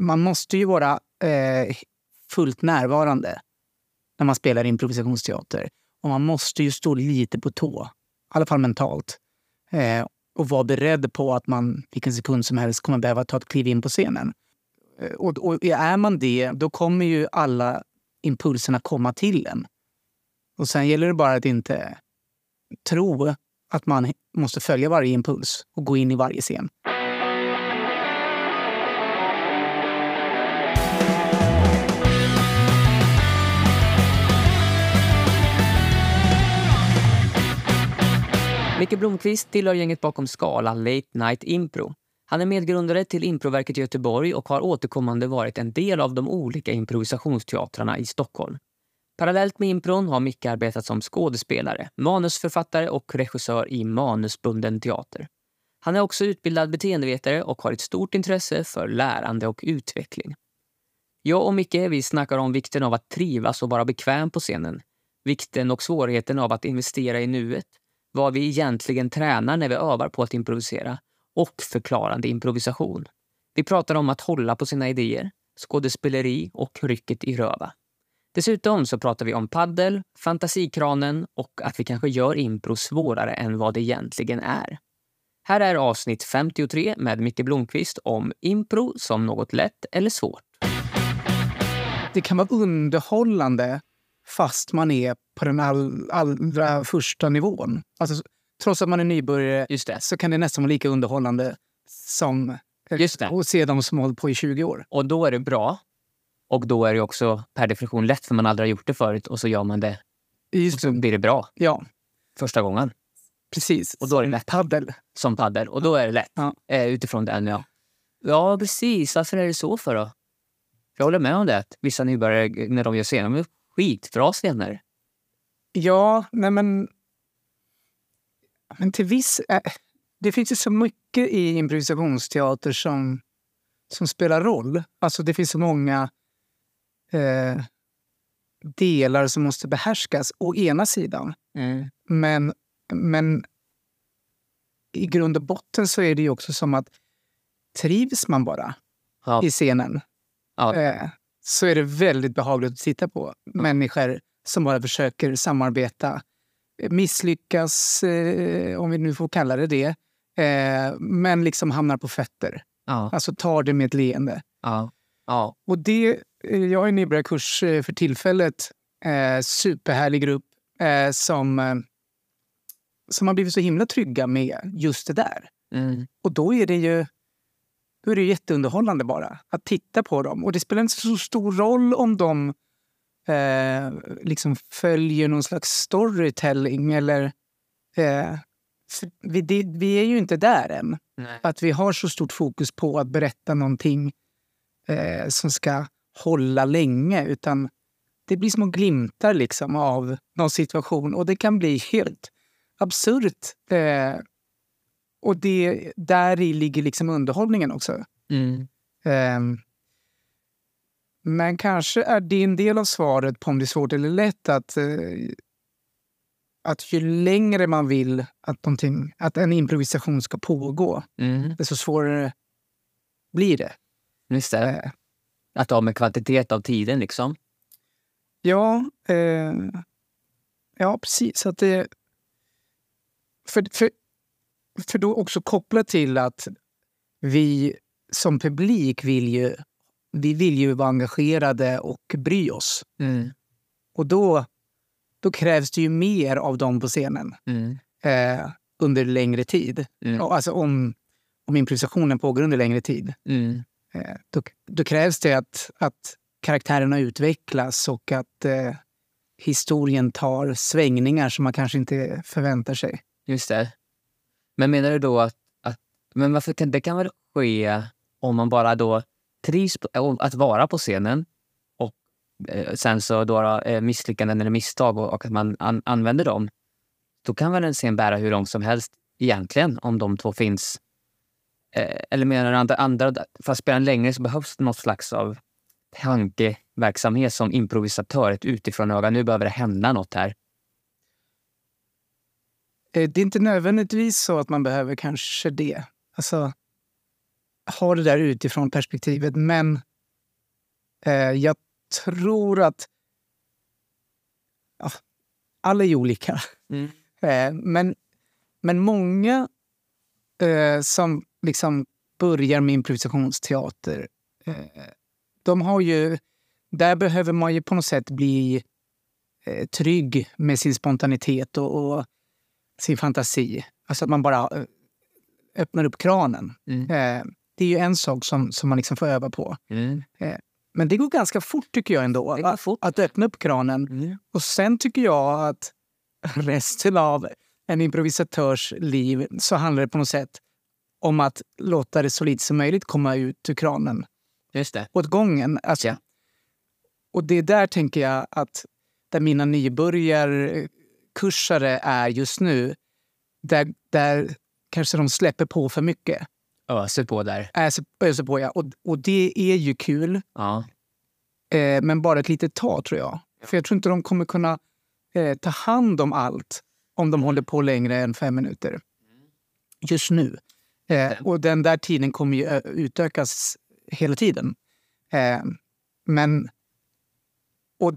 man måste ju vara eh, fullt närvarande när man spelar improvisationsteater. Och man måste ju stå lite på tå, i alla fall mentalt. Eh, och vara beredd på att man vilken sekund som helst kommer behöva ta ett kliv in på scenen. Eh, och, och är man det, då kommer ju alla impulserna komma till en. Och sen gäller det bara att inte tro att man måste följa varje impuls och gå in i varje scen. Micke Blomqvist tillhör gänget bakom Skala Late Night Impro. Han är medgrundare till Improverket i Göteborg och har återkommande varit en del av de olika improvisationsteatrarna i Stockholm. Parallellt med impron har Micke arbetat som skådespelare, manusförfattare och regissör i manusbunden teater. Han är också utbildad beteendevetare och har ett stort intresse för lärande och utveckling. Jag och Micke vi snackar om vikten av att trivas och vara bekväm på scenen, vikten och svårigheten av att investera i nuet, vad vi egentligen tränar när vi övar på att improvisera och förklarande improvisation. Vi pratar om att hålla på sina idéer, skådespeleri och rycket i röva. Dessutom så pratar vi om paddel, fantasikranen och att vi kanske gör impro svårare än vad det egentligen är. Här är avsnitt 53 med Micke Blomqvist om impro som något lätt eller svårt. Det kan vara underhållande fast man är på den all, allra första nivån. Alltså, trots att man är nybörjare Just det. så kan det nästan vara lika underhållande som Just det. att se de som hållit på i 20 år. Och då är det bra. Och då är det också per definition lätt för man aldrig har gjort det förut och så gör man det och så blir det bra Ja, första gången. precis. Och då är det lätt. Paddel. Som paddel. Och då är det lätt. Ja. Eh, utifrån den, ja. Ja, precis. Varför är det så för då? Jag håller med om det. Vissa nybörjare, när de gör scener, skitbra scener. Ja, nej men... Men till viss... Äh, det finns ju så mycket i improvisationsteater som, som spelar roll. Alltså det finns så många eh, delar som måste behärskas, å ena sidan. Men, men i grund och botten så är det ju också som att trivs man bara Ja. i scenen Ja. eh, så är det väldigt behagligt att titta på. Människor som bara försöker samarbeta, eh, misslyckas, eh, om vi nu får kalla det det, eh, men liksom hamnar på fötter. Ja. Alltså tar det med ett leende. Ja. Ja. Och det, eh, jag har en nybörjarkurs eh, för tillfället. Eh, superhärlig grupp eh, som, som har blivit så himla trygga med just det där. Mm. Och då är det ju då är det jätteunderhållande bara att titta på dem. Och det spelar inte så stor roll om de eh, liksom följer någon slags storytelling eller... Eh, vi, det, vi är ju inte där än. Nej. Att vi har så stort fokus på att berätta någonting eh, som ska hålla länge. Utan det blir små glimtar liksom av någon situation och det kan bli helt absurt. Eh, och det, där i ligger liksom underhållningen också. Mm. Ehm, men kanske är det en del av svaret på om det är svårt eller lätt att, eh, att ju längre man vill att, någonting, att en improvisation ska pågå, Mm. desto svårare blir det. Just det. Eh, Att ha med kvantitet av tiden liksom. ja, eh, ja, precis. Att det, för, för, för då också kopplat till att vi som publik vill ju, vi vill ju vara engagerade och bry oss. Mm. Och då, då krävs det ju mer av dem på scenen Mm. eh, under längre tid. Mm. Alltså om, om improvisationen pågår under längre tid. Mm. Eh, då, då krävs det att, att karaktärerna utvecklas och att eh, historien tar svängningar som man kanske inte förväntar sig. Just det. Men menar du då att, att men varför kan det kan väl ske om man bara då trivs på, att vara på scenen och eh, sen så då eh, misslyckanden eller misstag och, och att man an, använder dem. Då kan väl en scen bära hur långt som helst egentligen om de två finns. Eh, eller menar du andra, andra, för att spela längre så behövs det något slags av tankeverksamhet som improvisatör, ett utifrån öga. Nu behöver det hända något här. Eh, det är inte nödvändigtvis så att man behöver kanske det. Alltså, ha det där utifrån perspektivet. Men Eh, jag tror att... Ja, alla är olika. Mm. Eh, men, men många eh, som liksom börjar med improvisationsteater, eh, de har ju... Där behöver man ju på något sätt bli eh, trygg med sin spontanitet och, och sin fantasi. Alltså att man bara eh, öppnar upp kranen. Mm. Eh, det är ju en sak som, som man liksom får öva på. Mm. Men det går ganska fort tycker jag ändå. Att-. Att öppna upp kranen. Mm. Och sen tycker jag att resten av en improvisatörs liv så handlar det på något sätt om att låta det så lite som möjligt komma ut ur kranen Just det. åt gången. Alltså, Ja. Och det är där tänker jag att där mina nybörjarkursare är just nu, där, där kanske de släpper på för mycket. Öser på där. Öser, öser på, ja. Och, och det är ju kul, Ja. eh, men bara ett litet tag tror jag. För jag tror inte de kommer kunna eh, ta hand om allt om de håller på längre än fem minuter. Just nu. Eh, och den där tiden kommer ju utökas hela tiden. Eh, men... Och,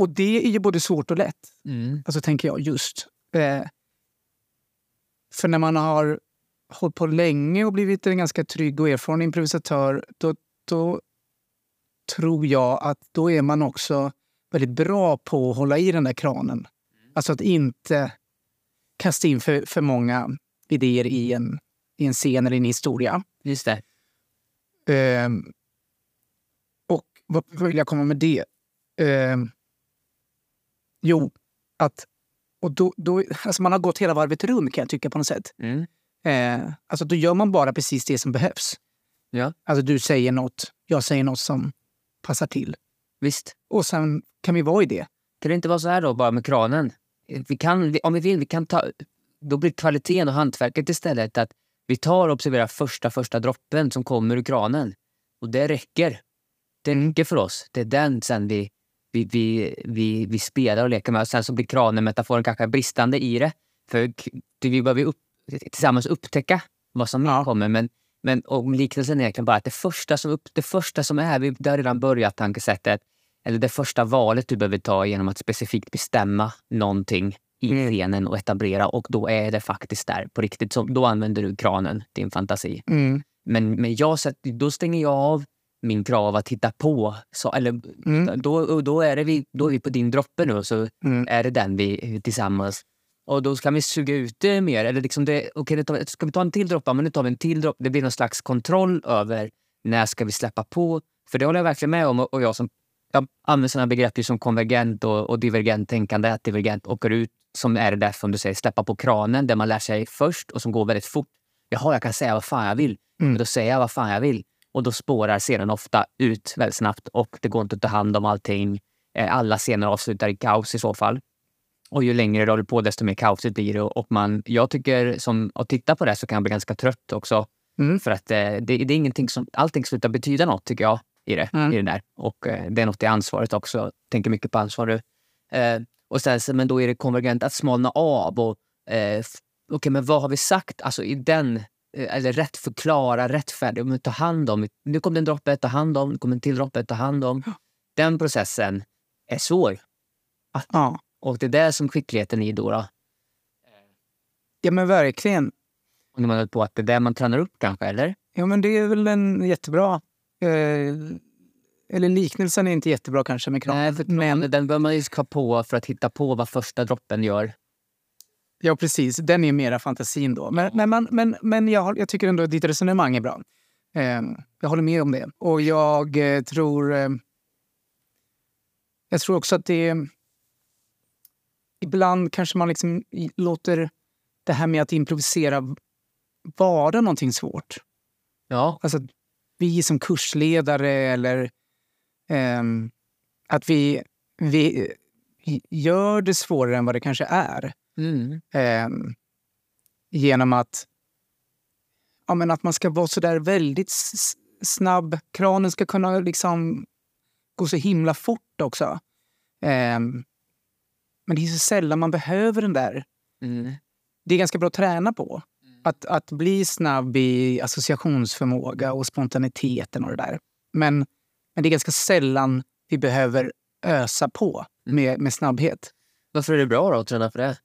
och det är ju både svårt och lätt, Mm. alltså tänker jag just. Eh, för när man har hållit på länge och blivit en ganska trygg och erfaren improvisatör, då, då tror jag att då är man också väldigt bra på att hålla i den där kranen. Alltså att inte kasta in för, för många idéer i en, i en scen eller en historia. Just det. Ehm, och vad vill jag komma med det? Ehm, jo, att... Och då, då, alltså man har gått hela varvet runt kan jag tycka på något sätt. Mm. Eh, alltså då gör man bara precis det som behövs. Ja. Alltså du säger något, jag säger något som passar till. Visst. Och sen kan vi vara i det. Kan det inte vara så här då, bara med kranen? Vi kan, om vi vill, vi kan ta... Då blir kvaliteten och hantverket istället att vi tar och observerar första, första droppen som kommer ur kranen. Och det räcker. Det räcker för oss. Det är den sen vi, vi, vi, vi, vi spelar och leker med. Och sen så blir kranen, metaforen, kanske bristande i det. För vi behöver upp, tillsammans upptäcka vad som Ja. kommer. Men, men om liknelsen är egentligen bara att det första som, upp, det första som är, vi, har redan börjat tankesättet. Eller det första valet du behöver ta genom att specifikt bestämma någonting i Mm. scenen och etablera. Och då är det faktiskt där på riktigt. Så då använder du kranen, din fantasi. Mm. Men, men jag, då stänger jag av min krav att hitta på. Så, eller, Mm. då, då, är det vi, då är vi på din droppe nu så Mm. är det den vi tillsammans. Och då ska vi suga ut det mer. Eller liksom det, okay, tar, ska vi ta en till droppe? Men nu tar vi en till droppe. Det blir någon slags kontroll över när ska vi släppa på. För det håller jag verkligen med om. Och jag som jag använder sådana begrepp som konvergent och, och divergent tänkande. Att divergent åker ut, som är det där som du säger, släppa på kranen, där man lär sig först och som går väldigt fort. Jaha, jag kan säga vad fan jag vill. Mm. Men då säger jag vad fan jag vill. Och då spårar scenen ofta ut väldigt snabbt och det går inte att ta hand om allting. Eh, Alla scener avslutar i kaos i så fall. Och ju längre det håller på, desto mer kaosigt blir det. Och man, jag tycker, som att titta på det, så kan jag bli ganska trött också. Mm. För att eh, det, det är ingenting som, allting slutar betyda något, tycker jag, i det, Mm. i det där. Och eh, det är något i ansvaret också. Jag tänker mycket på ansvar nu. Eh, och sen, men då är det konvergent att smalna av. och eh, Okej, men vad har vi sagt? Alltså i den, eller rätt förklara, rättfärdiga, men ta hand om. Nu kom det en droppe, ta hand om. Nu kom en till droppe, ta hand om. Den processen är svår. Ja. Och det är där som skickligheten är då. då. ja, men verkligen. Och när man på att det är där man tränar upp kanske, eller? Ja, men det är väl en jättebra... Eh, eller liknelsen är inte jättebra kanske med kranen. Nej, för men, den bör man ju ha på för att hitta på vad första droppen gör. Ja, precis. Den är mera fantasin då. Men, men, man, men, men jag, jag tycker ändå att ditt resonemang är bra. Eh, jag håller med om det. Och jag eh, tror... Eh, jag tror också att det... Ibland kanske man liksom låter det här med att improvisera vara någonting svårt. Ja. Alltså att vi som kursledare eller ehm, att vi, vi gör det svårare än vad det kanske är. Mm. Ehm, genom att, ja, men att man ska vara så där väldigt snabb. Kranen ska kunna liksom gå så himla fort också. Ehm, men det är så sällan man behöver den där. Mm. Det är ganska bra att träna på. Att, att bli snabb i associationsförmåga och spontaniteten och det där. Men, men det är ganska sällan vi behöver ösa på med, med snabbhet. Varför är det bra att träna för det?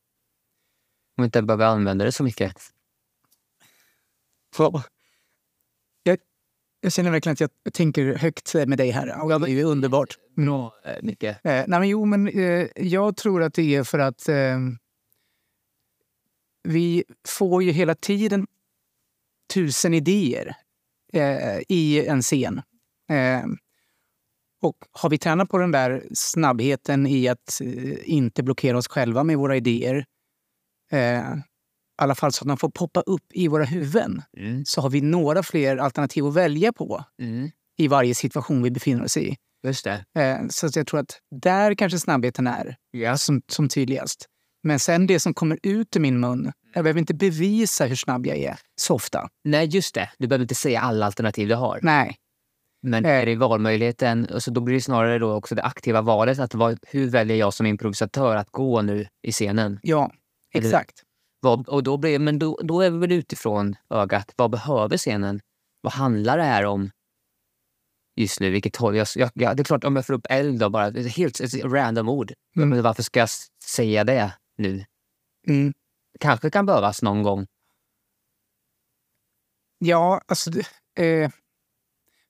Om vi inte behöver använda det så mycket. Jag, jag känner verkligen att jag tänker högt med dig här. Och det är ju underbart. Eh, Micke. Eh, nej men jo, men eh, jag tror att det är för att eh, vi får ju hela tiden tusen idéer eh, i en scen. Eh, och har vi tränat på den där snabbheten i att eh, inte blockera oss själva med våra idéer, eh, i alla fall så att de får poppa upp i våra huvuden, Mm. så har vi några fler alternativ att välja på Mm. i varje situation vi befinner oss i. Just det. Eh, så jag tror att där kanske snabbheten är Ja. som, som tydligast. Men sen det som kommer ut ur min mun, jag behöver inte bevisa hur snabb jag är så ofta. Nej, just det. Du behöver inte säga alla alternativ du har. Nej, Men Eh. är det valmöjligheten, så då blir det snarare då också det aktiva valet. Att vad, hur väljer jag som improvisatör att gå nu i scenen? ja, exakt. Vad, och då, blir, men då, då är vi väl utifrån ögat. Vad behöver scenen? Vad handlar det här om just nu? Vilket håll? Jag, jag, ja, det är klart, om jag får upp eld då, bara, helt ett random ord. Mm. Men varför ska jag säga det nu? Mm. Kanske kan behövas någon gång. Ja, alltså... Eh,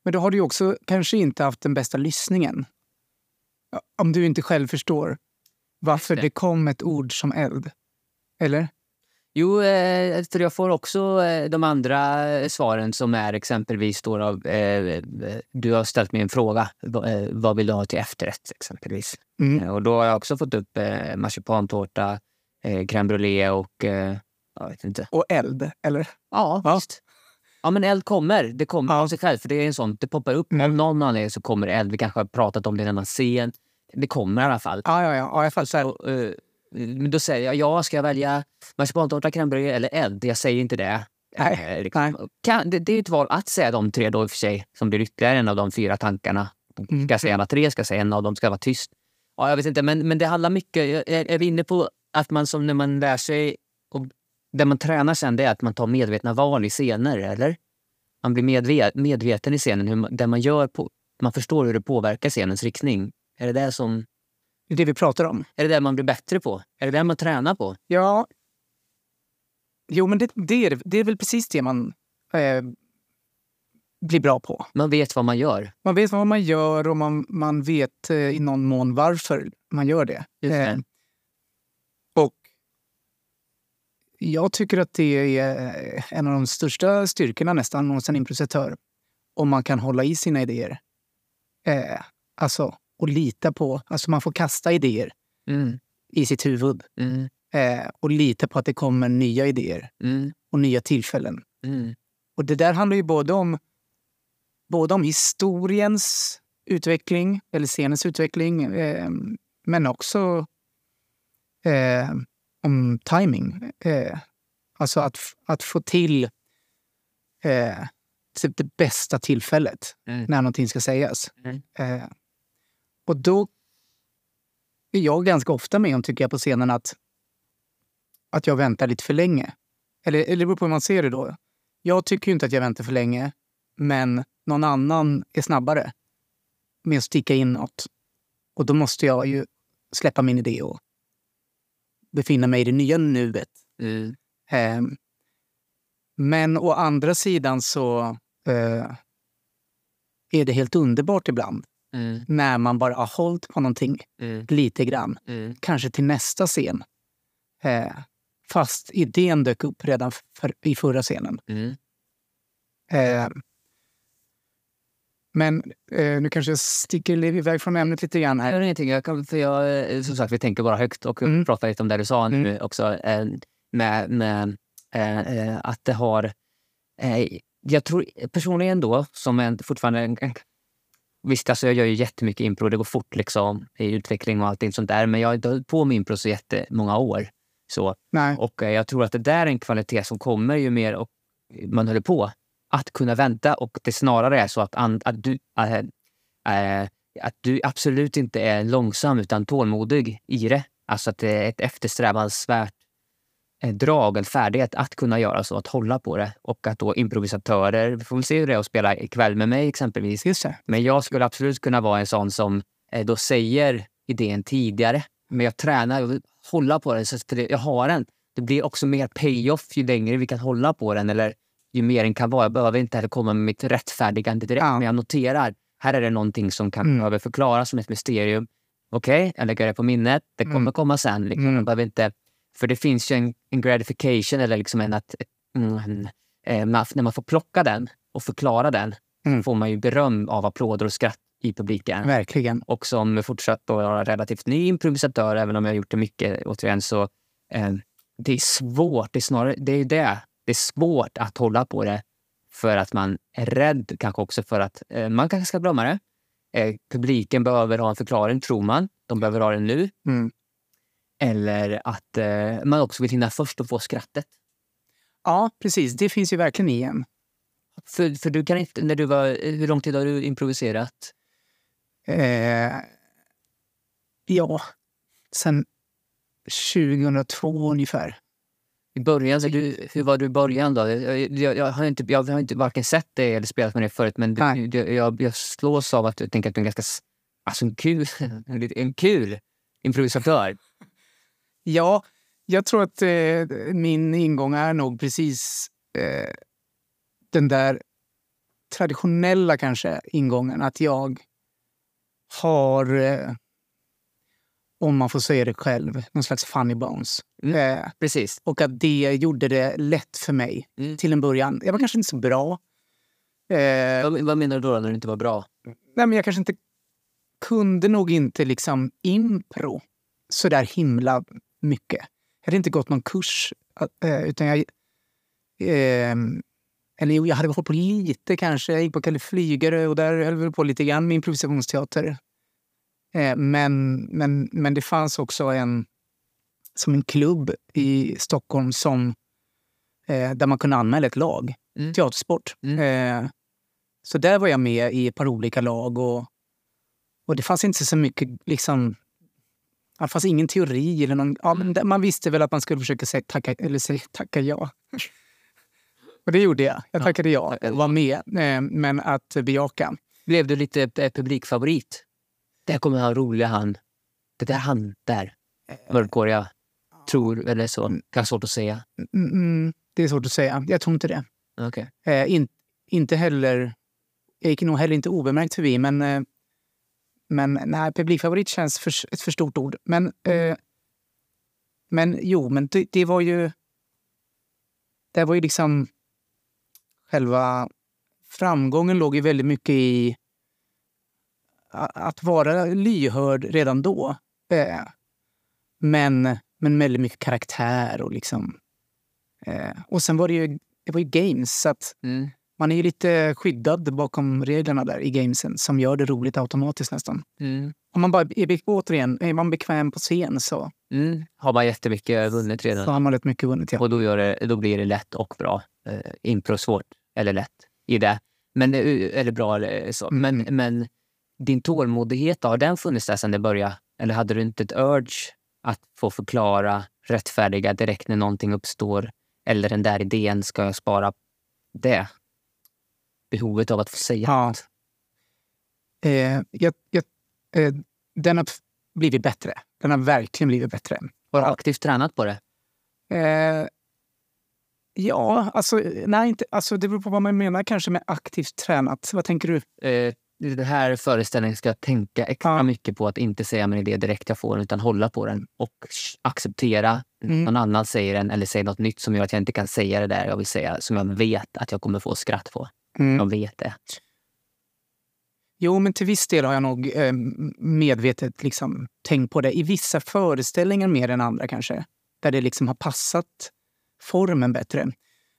men då har du också kanske inte haft den bästa lyssningen. Om du inte själv förstår varför det. det. kom ett ord som eld. Eller? Jo, eh, för jag får också eh, de andra eh, svaren som är exempelvis då av, du har ställt mig en fråga. Va- vad vill du ha till efterrätt exempelvis? Mm. Och då har jag också fått upp marsipantårta, crème brûlée och jag vet inte. Och eld, eller? Ja, Ja. visst. Ja, men eld kommer. Det kommer Ja. av sig själv. För det är en sån, det poppar upp. Mm. Av någon anledning så kommer eld. Vi kanske har pratat om det i en annan scen. Det kommer i alla fall. Ja, ja, ja. ja jag fattar. Och, eh, men då säger jag, ja, ska jag välja marsipantårta, crème eller eld? Jag säger inte det. Nej, Eh, liksom. Kan, det, det är ett val att säga de tre då i och för sig, som blir ytterligare en av de fyra tankarna. Mm. Ska jag säga alla tre? Ska jag säga en av dem? Ska jag vara tyst? Ja, jag vet inte, men, men det handlar mycket... Är, är vi inne på att man som när man lär sig... Och det man tränar sen det är att man tar medvetna val i scener, eller? Man blir medve, medveten i scenen, hur man, det man gör på, man förstår hur det påverkar scenens riktning. Är det det som... Det är det vi pratar om. Är det det man blir bättre på? Är det det man tränar på? Ja. Jo, men det, det, är, det är väl precis det man eh, blir bra på. Man vet vad man gör. Man vet vad man gör och man, man vet eh, i någon mån varför man gör det. Det. Eh, och jag tycker att det är eh, en av de största styrkorna nästan hos en improvisatör. Om man kan hålla i sina idéer. Eh, alltså, och lita på... Alltså man får kasta idéer Mm, i sitt huvud. mm, Eh, och lita på att det kommer nya idéer mm, och nya tillfällen. mm, Och det där handlar ju både om, både om historiens utveckling, eller scenens utveckling, eh, men också eh, om timing. Eh, alltså att, att få till eh, typ det bästa tillfället Mm. när någonting ska sägas. Eh, och då är jag ganska ofta med om, tycker jag, på scenen att, att jag väntar lite för länge. Eller, eller det beror på hur man ser det då. Jag tycker ju inte att jag väntar för länge, men någon annan är snabbare med att sticka in något. Och då måste jag ju släppa min idé och befinna mig i det nya nuet. mm, Ehm, men å andra sidan så eh, är det helt underbart ibland mm, när man bara har hållit på någonting mm, lite grann. mm. Kanske till nästa scen. Eh, fast idén dök upp redan för, i förra scenen. Mm. Eh, men eh, nu kanske jag sticker iväg från ämnet lite grann Jag här. gör ingenting. Jag kan, för jag, eh, som sagt, vi tänker bara högt och Mm. pratar lite om det du sa nu också. Eh, med, med eh, eh, att det har... Eh, jag tror personligen då, som en, fortfarande... En, visst, alltså jag gör ju jättemycket impro. Det går fort liksom i utveckling och allting sånt där. Men jag har inte hållit på med impro så jättemånga år. Så, Nej. och eh, jag tror att det där är en kvalitet som kommer ju mer och man håller på. Att kunna vänta och det snarare är så att, an, att du... eh, eh, att du absolut inte är långsam utan tålmodig i det. Alltså att det är ett eftersträvansvärt drag, en färdighet att kunna göra så, att hålla på det. Och att då improvisatörer, vi får väl se hur det är att spela ikväll med mig exempelvis. Just det. Men jag skulle absolut kunna vara en sån som eh, då säger idén tidigare. Men jag tränar och vill hålla på den så att det- jag har den. Det blir också mer payoff ju längre vi kan hålla på den eller ju mer den kan vara. Jag behöver inte heller komma med mitt rättfärdigande direkt, Ja. men jag noterar här är det någonting som kan Mm. behöver förklaras som ett mysterium. Okej, jag lägger det på minnet. Det kommer Mm. komma sen. Liksom. Mm. Jag behöver inte, för det finns ju en, en gratification eller liksom en att mm, en, eh, man- när man får plocka den och förklara den Mm. får man ju beröm av applåder och skratt i publiken. Verkligen. Och som fortsatt att vara relativt ny improvisatör, även om jag har gjort det mycket, återigen, så eh, det är svårt. Det är snarare det. Är det. Det är svårt att hålla på det för att man är rädd kanske också för att eh, man kanske ska glömma det. Eh, publiken behöver ha en förklaring, tror man. De behöver ha den nu. Mm. Eller att eh, man också vill hinna först och få skrattet. Ja, precis. Det finns ju verkligen i en. För, för du kan inte, när du var, hur lång tid har du improviserat? Eh, ja, sen 2002 ungefär. I början, så du, hur var du i början då? Jag, jag, jag, har inte, jag har inte varken sett dig eller spelat med dig förut men Nej. du, jag, jag slås av att du tänker att du är en ganska alltså en kul, en kul improvisatör. Ja, jag tror att eh, min ingång är nog precis eh, den där traditionella kanske ingången. Att jag har, eh, om man får säga det själv, någon slags funny bones. Mm. Eh, Precis. och att det gjorde det lätt för mig Mm. till en början. Jag var kanske inte så bra. Eh, Vad, vad menar du då när det inte var bra? nej, men jag kanske inte kunde nog inte liksom impro så där himla mycket. Jag hade inte gått någon kurs, eh, utan jag... Eh, eller jo, jag hade hållit på lite kanske. Jag gick på Kalle Flygare och där höll vi på lite grann med improvisationsteater. Eh, men, men, men det fanns också en, som en klubb i Stockholm som, eh, där man kunde anmäla ett lag, Mm. teatersport. Eh, så där var jag med i ett par olika lag. Och, och det fanns inte så mycket liksom... Det fanns ingen teori. Eller någon, ja, men det- man visste väl att man skulle försöka säga tacka, eller säga tacka ja. Och det gjorde jag. Jag tackade ja och var med. Eh, men att bejaka. Blev du lite eh, publikfavorit? Där kommer han roliga han. Det där han där. Mörkhåriga. Tror, eller så. Kan vara svårt att säga. Mm, mm, det är svårt att säga. Jag tror inte det. Okej. Eh, in, inte heller... Jag gick nog heller inte obemärkt förbi, men... Men nej, publikfavorit känns för, ett för stort ord. Men, eh, men jo, men det, det var ju... Det var ju liksom... Själva framgången låg ju väldigt mycket i att vara lyhörd redan då. Eh, men, men väldigt mycket karaktär och liksom... Eh, och sen var det ju, det var ju games, så att Mm. Man är ju lite skyddad bakom reglerna där i gamesen som gör det roligt automatiskt nästan. Mm. Om man bara är, återigen, är man bekväm på scen så, Mm. Har man jättemycket vunnit så redan. har man rätt mycket vunnit. Ja. Och då, gör det, då blir det lätt och bra. Eh, impro svårt, eller lätt i det. Men, det- eller bra eller så. Mm. Men, men din tålmodighet, har den funnits där sedan det började? Eller hade du inte ett urge att få förklara, rättfärdiga direkt när någonting uppstår? Eller den där idén, ska jag spara det? Behovet av att få säga Ja. något. Eh, jag, jag, eh, den har blivit bättre. Den har verkligen blivit bättre. Har du aktivt tränat på det? Eh, ja, alltså, nej, inte, alltså det beror på vad man menar kanske med aktivt tränat. Vad tänker du? Eh, den här föreställningen ska jag tänka extra Ja. mycket på att inte säga min idé direkt jag får den, utan hålla på den och acceptera Mm. någon annan säger den eller säger något nytt som gör att jag inte kan säga det där jag vill säga, som jag vet att jag kommer få skratt på. Mm. Jag vet det. Jo, men till viss del har jag nog eh, medvetet liksom, tänkt på det. I vissa föreställningar mer än andra kanske. Där det liksom har passat formen bättre.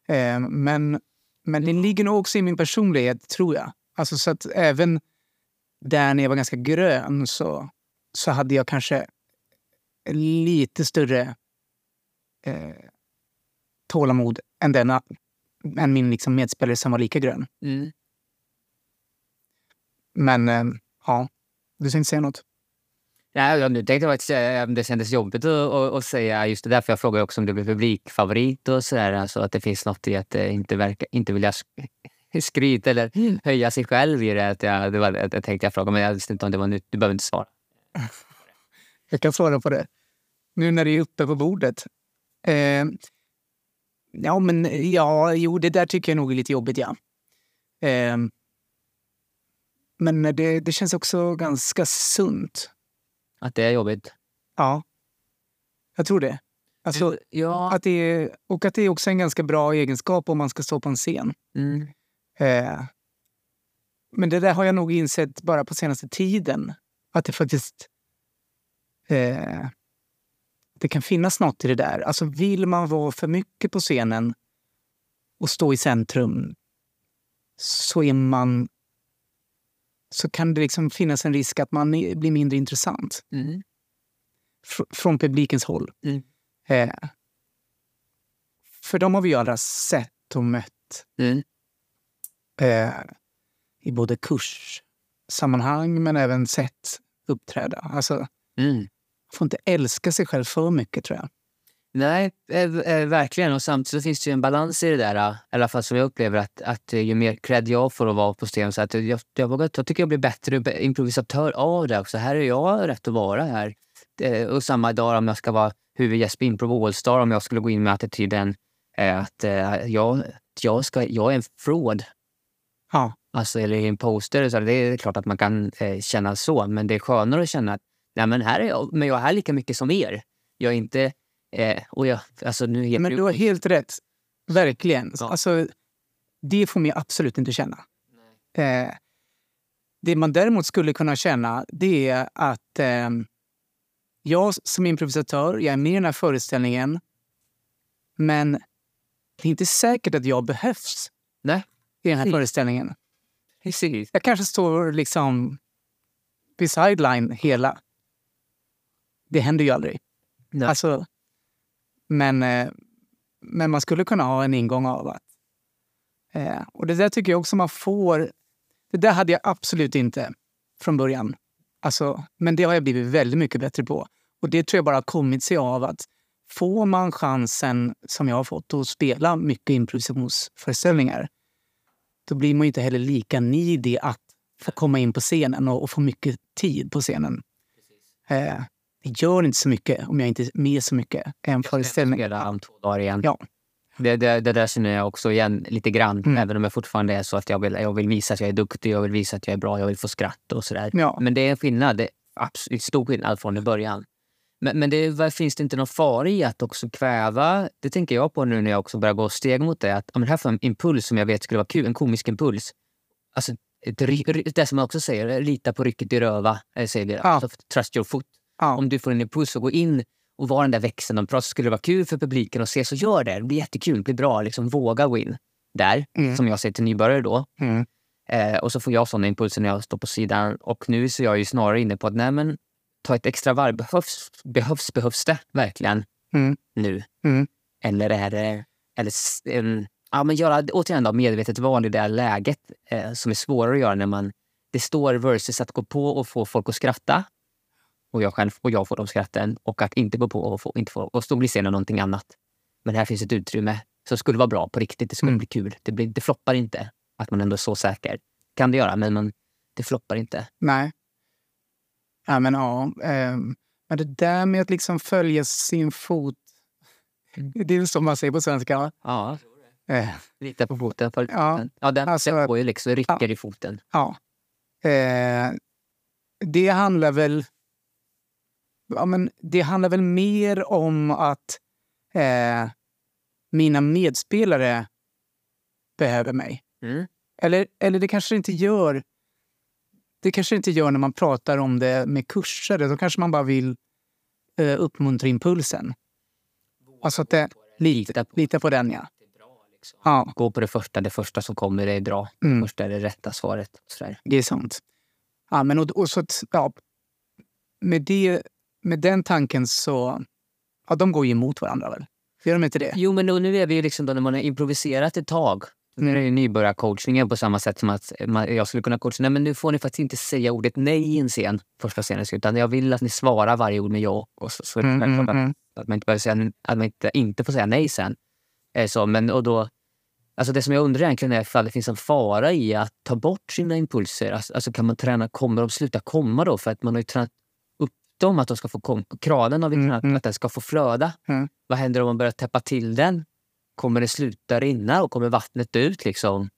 Eh, men, men det ligger nog också i min personlighet, tror jag. Alltså, så att även där när jag var ganska grön så, så hade jag kanske lite större eh, tålamod än, denna, än min liksom medspelare som var lika grön. Mm. Men eh, ja, du tänkte säga något? Nej, jag- nu tänkte faktiskt säga om det kändes jobbigt att, att, att säga just det där. För jag frågade också om det blev publikfavorit och sådär. Alltså att det finns något i att eh, inte, verka, inte vilja sk- skryta eller höja sig själv i det. Att jag, det var det jag tänkte jag fråga, men jag visste inte om det var nytt. Du behöver inte svara. Jag kan svara på det. Nu när det är uppe på bordet. Eh, ja, men ja, jo, det där tycker jag nog är lite jobbigt, ja. Eh, men det, det känns också ganska sunt. Att det är jobbigt. Ja, jag tror det. Alltså, ja. att det är, och att det är också en ganska bra egenskap om man ska stå på en scen. Mm. Eh, men det där har jag nog insett bara på senaste tiden. Att det faktiskt... Eh, det kan finnas något i det där. Alltså vill man vara för mycket på scenen och stå i centrum så är man... Så kan det liksom finnas en risk att man blir mindre intressant Mm. fr- från publikens håll. Mm. Eh, för de har vi ju alla sett och mött Mm. eh, i både kurssammanhang men även sett uppträda. Alltså, Mm. Får inte älska sig själv för mycket, tror jag. Nej, eh, eh, verkligen. Och samtidigt finns det en balans i det där. eh, I alla fall som jag upplever att, att ju mer cred jag får att vara på scen så att jag, jag, vågar, jag tycker jag blir bättre improvisatör av det också. Här är jag rätt att vara här. Och samma dag om jag ska vara huvudgäst på Improv Allstar, om jag skulle gå in med attityden att jag, jag, ska, jag är en fraud. Ja. Alltså, eller en poster. Så det är klart att man kan känna så, men det är skönare att känna att Nej, men här är jag, men jag är här lika mycket som er. Jag är inte... Eh, och jag, alltså nu heter Men du har helt rätt. Verkligen. Ja. Alltså, det får man absolut inte känna. Eh, det man däremot skulle kunna känna det är att eh, jag som improvisatör, jag är med i den här föreställningen men det är inte säkert att jag behövs Nej. i den här Precis. föreställningen. Precis. Jag kanske står liksom vid sideline hela. Det händer ju aldrig. Nej. Alltså, men, eh, men man skulle kunna ha en ingång av att... Eh, och det där tycker jag också man får... Det där hade jag absolut inte från början. Alltså, men det har jag blivit väldigt mycket bättre på. Och det tror jag bara har kommit sig av att får man chansen, som jag har fått, att spela mycket improvisationsföreställningar då blir man ju inte heller lika needy att få komma in på scenen och, och få mycket tid på scenen. Eh, det gör inte så mycket om jag inte är med så mycket en föreställning. Spela om två dagar igen. Ja. Det, det, det där känner jag också igen lite grann. Mm. Även om jag fortfarande är så att jag vill, jag vill visa att jag är duktig, jag vill visa att jag är bra, jag vill få skratt och sådär. Ja. Men det är en skillnad. Det är absolut stor skillnad från i början. Men, men det, finns det inte någon fara i att också kväva? Det tänker jag på nu när jag också börjar gå steg mot det. Att, ja, men här får jag en impuls som jag vet skulle vara kul, en komisk impuls. Alltså, ry- det som man också säger, lita på rycket i röva, eh, säger vi. Ja. Alltså, trust your foot. Ja. Om du får en impuls att gå in och vara den där växeln och prata så skulle det vara kul för publiken att se, så gör det. Det blir jättekul, det blir bra. Liksom, våga gå in där, Mm. som jag säger till nybörjare då. Mm. Eh, och så får jag såna impulser när jag står på sidan. Och nu så är jag ju snarare inne på att nej, men, ta ett extra varv. Behövs, behövs, behövs det verkligen Mm. nu? Mm. Eller är det... Eller, em, ja, men göra återigen då, medvetet val i det läget eh, som är svårare att göra när man... Det står versus att gå på och få folk att skratta och jag själv och jag får de skratten och att inte gå på och, få, inte få, och så blir scenen någonting annat. Men här finns ett utrymme som skulle vara bra på riktigt. Det skulle Mm. bli kul. Det, blir, det floppar inte. Att man ändå är så säker. Kan det göra, men man, det floppar inte. Nej. Ja, men ja. ehm, men det där med att liksom följa sin fot. Mm. Det är som man säger på svenska. va? Ja, Eh, lita på foten. För, Ja, ja, den, alltså- går ju liksom, rycker i foten. ja. Eh, det handlar väl... Ja, men det handlar väl mer om att eh, mina medspelare behöver mig. Mm. Eller, eller det kanske inte gör. Det kanske inte gör när man pratar om det med kurser. Då kanske man bara vill eh, uppmuntra impulsen. Alltså att det, Lita lita på den, ja. Liksom. Ja, Gå på det första. Det första som kommer det är bra. Mm. Det första är det rätta svaret. Sådär. det är sant. Ja, men och, och så att, ja, med, det, med den tanken så... Ja, de går ju emot varandra väl? Gör de inte det? Jo, men då, nu är vi ju liksom då när man har improviserat ett tag. Nu är det ju nybörjarcoachningen på samma sätt som att man, jag skulle kunna coacha. Nej, men nu får ni faktiskt inte säga ordet nej i en scen första scenen. Utan jag vill att ni svarar varje ord med ja. Och så, så det Mm, självklart mm, mm. att, att man inte behöver säga att man inte, inte får säga nej sen. Eh, Så, men, och då, alltså det som jag undrar egentligen är ifall det finns en fara i att ta bort sina impulser. Alltså, alltså kan man träna, kommer de sluta komma då? För att man har ju tränat upp dem att de ska få. Kranen vi Mm, mm. att den ska få flöda. Mm. Vad händer om man börjar täppa till den? Kommer det sluta rinna och kommer vattnet ut? Liksom?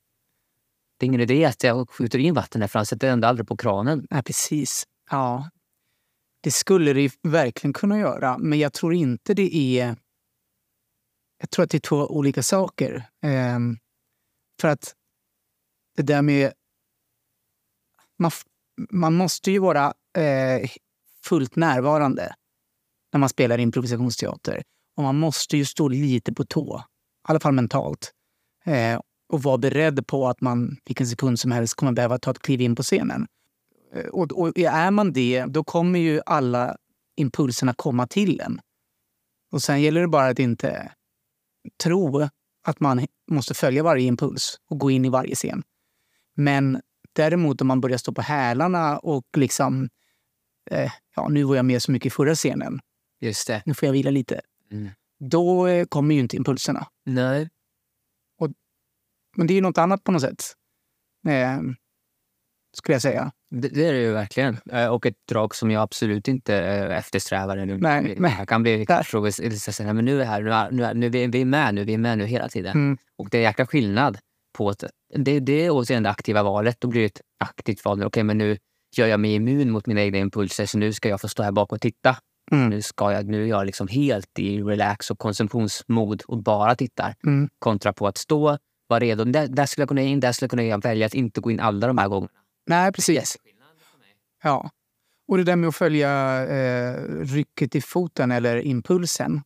Det är ingen idé att jag skjuter in vatten där för han sätter ändå aldrig på kranen. Nej, precis. Ja, det skulle det verkligen kunna göra, men jag tror inte det är... Jag tror att det är två olika saker. Ehm, för att det där med... Man, man måste ju vara eh, fullt närvarande när man spelar improvisationsteater. Och man måste ju stå lite på tå, i alla fall mentalt. Eh, och vara beredd på att man vilken sekund som helst kommer behöva ta ett kliv in på scenen. Eh, Och, och är man det, då kommer ju alla impulserna komma till en. Och sen gäller det bara att inte tro att man måste följa varje impuls och gå in i varje scen. Men däremot om man börjar stå på hälarna och liksom... Eh, ja, nu var jag med så mycket i förra scenen. Just det. Nu får jag vila lite. Mm. Då eh, kommer ju inte impulserna. Nej. Men det är ju något annat på något sätt. Eh, skulle jag säga. Det, det är det ju verkligen. Eh, Och ett drag som jag absolut inte eh, eftersträvar. Nu. Nej, nej. Jag kan bli frågor, men nu är här, nu är, nu är, nu är vi, vi är med nu, vi är med nu hela tiden. Mm. Och det är jäkla skillnad på att det, det är återigen det aktiva valet. Då blir det ett aktivt val. Okej, men nu gör jag mig immun mot mina egna impulser så nu ska jag få stå här bak och titta. Mm. Nu, ska jag, nu är jag liksom helt i relax och konsumtionsmod och bara tittar. Mm. Kontra på att stå, vara redo. Där, där skulle jag kunna in, där skulle jag kunna välja att inte gå in alla de här gångerna. Nej, precis. Ja. Och det där med att följa eh, rycket i foten eller impulsen.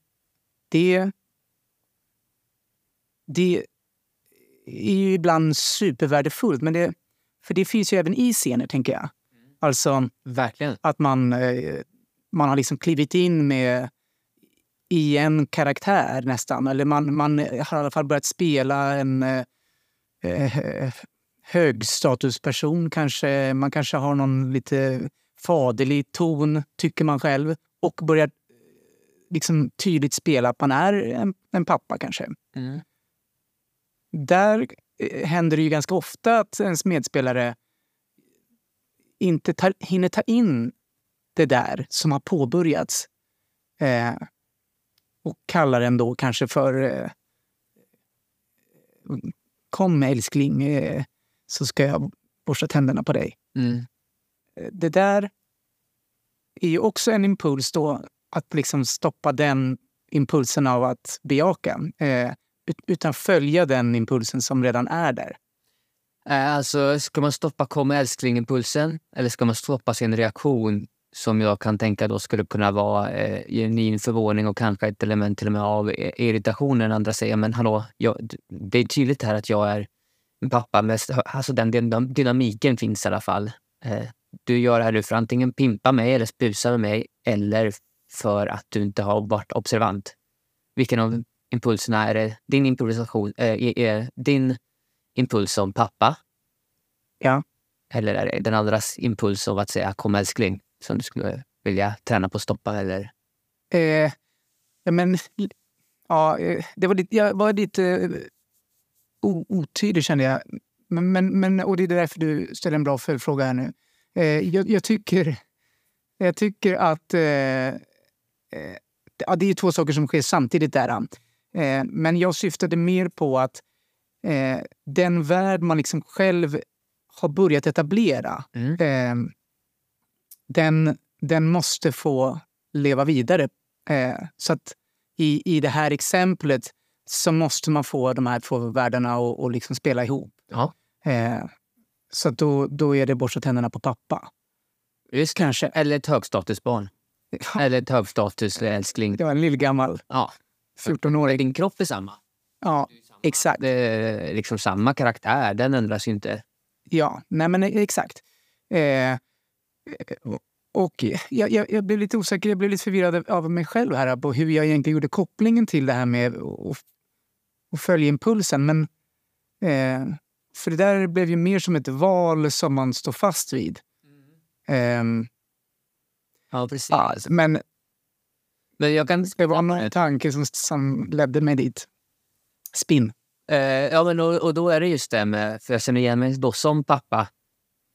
Det, det är ju ibland supervärdefullt. Men det, för det finns ju även i scener, tänker jag. Alltså Verkligen. att man, eh, man har liksom klivit in med i en karaktär nästan. Eller man, man har i alla fall börjat spela en eh, eh, högstatusperson kanske. Man kanske har någon lite faderlig ton, tycker man själv. Och börjar eh, liksom tydligt spela att man är en, en pappa kanske. Mm. Där händer det ju ganska ofta att ens medspelare inte tar, hinner ta in det där som har påbörjats. Eh, och kallar den då kanske för eh, Kom älskling, eh, så ska jag borsta tänderna på dig. Mm. Eh, Det där är ju också en impuls då, att liksom stoppa den impulsen av att bejaka. Eh, ut- utan följa den impulsen som redan är där. Eh, alltså, ska man stoppa kom älskling-impulsen eller ska man stoppa sin reaktion som jag kan tänka då skulle kunna vara eh, genuin förvåning och kanske ett element till och med av eh, irritation när den andra säger men hallå, jag, det är tydligt här att jag är pappa. Med, alltså den dynamiken finns i alla fall. Eh, du gör det här nu för att antingen pimpa mig eller spusa med mig eller för att du inte har varit observant. Vilken av impulserna är det? Din improvisation, eh, eh din impuls som pappa? Ja. Eller är det den andras impuls av att säga kom älskling som du skulle vilja träna på att stoppa? Eller? Eh, men, ja, eh, det var lite, jag var lite eh, o- otydlig kände jag. Men, men, men, och det är därför du ställer en bra följdfråga här nu. Eh, jag, jag, tycker, jag tycker att... Eh, eh, ja, det är två saker som sker samtidigt där. Men jag syftade mer på att eh, den värld man liksom själv har börjat etablera Mm. eh, den, den måste få leva vidare. Eh, så att i, i det här exemplet så måste man få de här två världarna att och liksom spela ihop. Ja. Eh, så att då, då är det borsta tänderna på pappa. Just Kanske. Eller ett högstatusbarn. Eller ett högstatus älskling. Det var en lillgammal Ja. 14-åring. Din kropp är samma. Ja, exakt. Det är liksom samma karaktär, den ändras ju inte. Ja, nej men exakt. Eh, och jag, jag, jag blev lite osäker, jag blev lite förvirrad av mig själv här på hur jag egentligen gjorde kopplingen till det här med att följa impulsen. Men Eh, för det där blev ju mer som ett val som man står fast vid. Ehm, Ja, precis. men Men jag kan... det var någon tanke som, som ledde mig dit. Spinn. Eh, ja, men och, och då är det just det med, för jag känner igen mig då som pappa.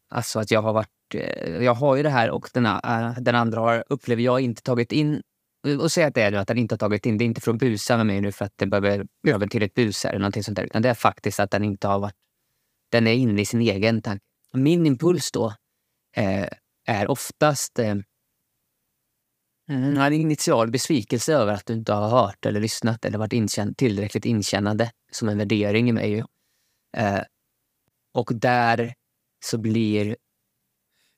Alltså att jag har varit, eh, jag har ju det här och den, eh, den andra har, upplever jag, inte tagit in och säga att det är nu att den inte har tagit in, det är inte för att busa med mig nu för att det behöver, behöver till ett bus eller någonting sånt där, utan det är faktiskt att den inte har varit, den är inne i sin egen tanke. Min impuls då eh, är oftast eh, en initial besvikelse över att du inte har hört eller lyssnat eller varit inkänn, tillräckligt inkännande som en värdering i mig. ju. Eh, och där så blir...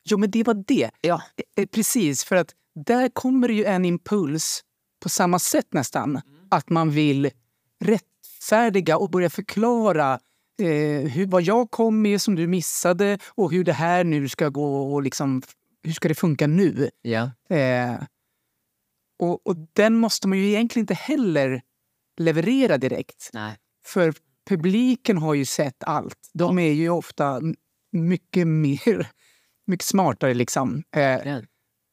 Jo, men det var det. Ja, Eh, Precis, för att där kommer det ju en impuls på samma sätt nästan. Att man vill rättfärdiga och börja förklara eh, hur, vad jag kom med som du missade och hur det här nu ska gå och liksom, hur ska det funka nu? ja, Eh, och, och den måste man ju egentligen inte heller leverera direkt. nej. För publiken har ju sett allt. De är ju ofta mycket mer, mycket smartare liksom. Eh,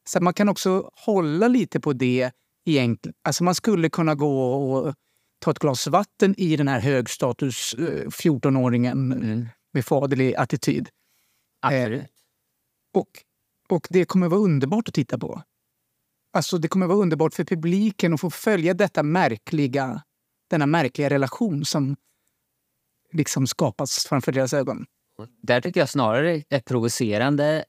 så man kan också hålla lite på det egentligen. Alltså man skulle kunna gå och ta ett glas vatten i den här högstatus eh, 14-åringen Mm. med faderlig attityd. Absolut. Och, och det kommer vara underbart att titta på. Alltså det kommer vara underbart för publiken att få följa detta märkliga, denna märkliga relation som liksom skapas framför deras ögon. Där tycker jag snarare är provocerande,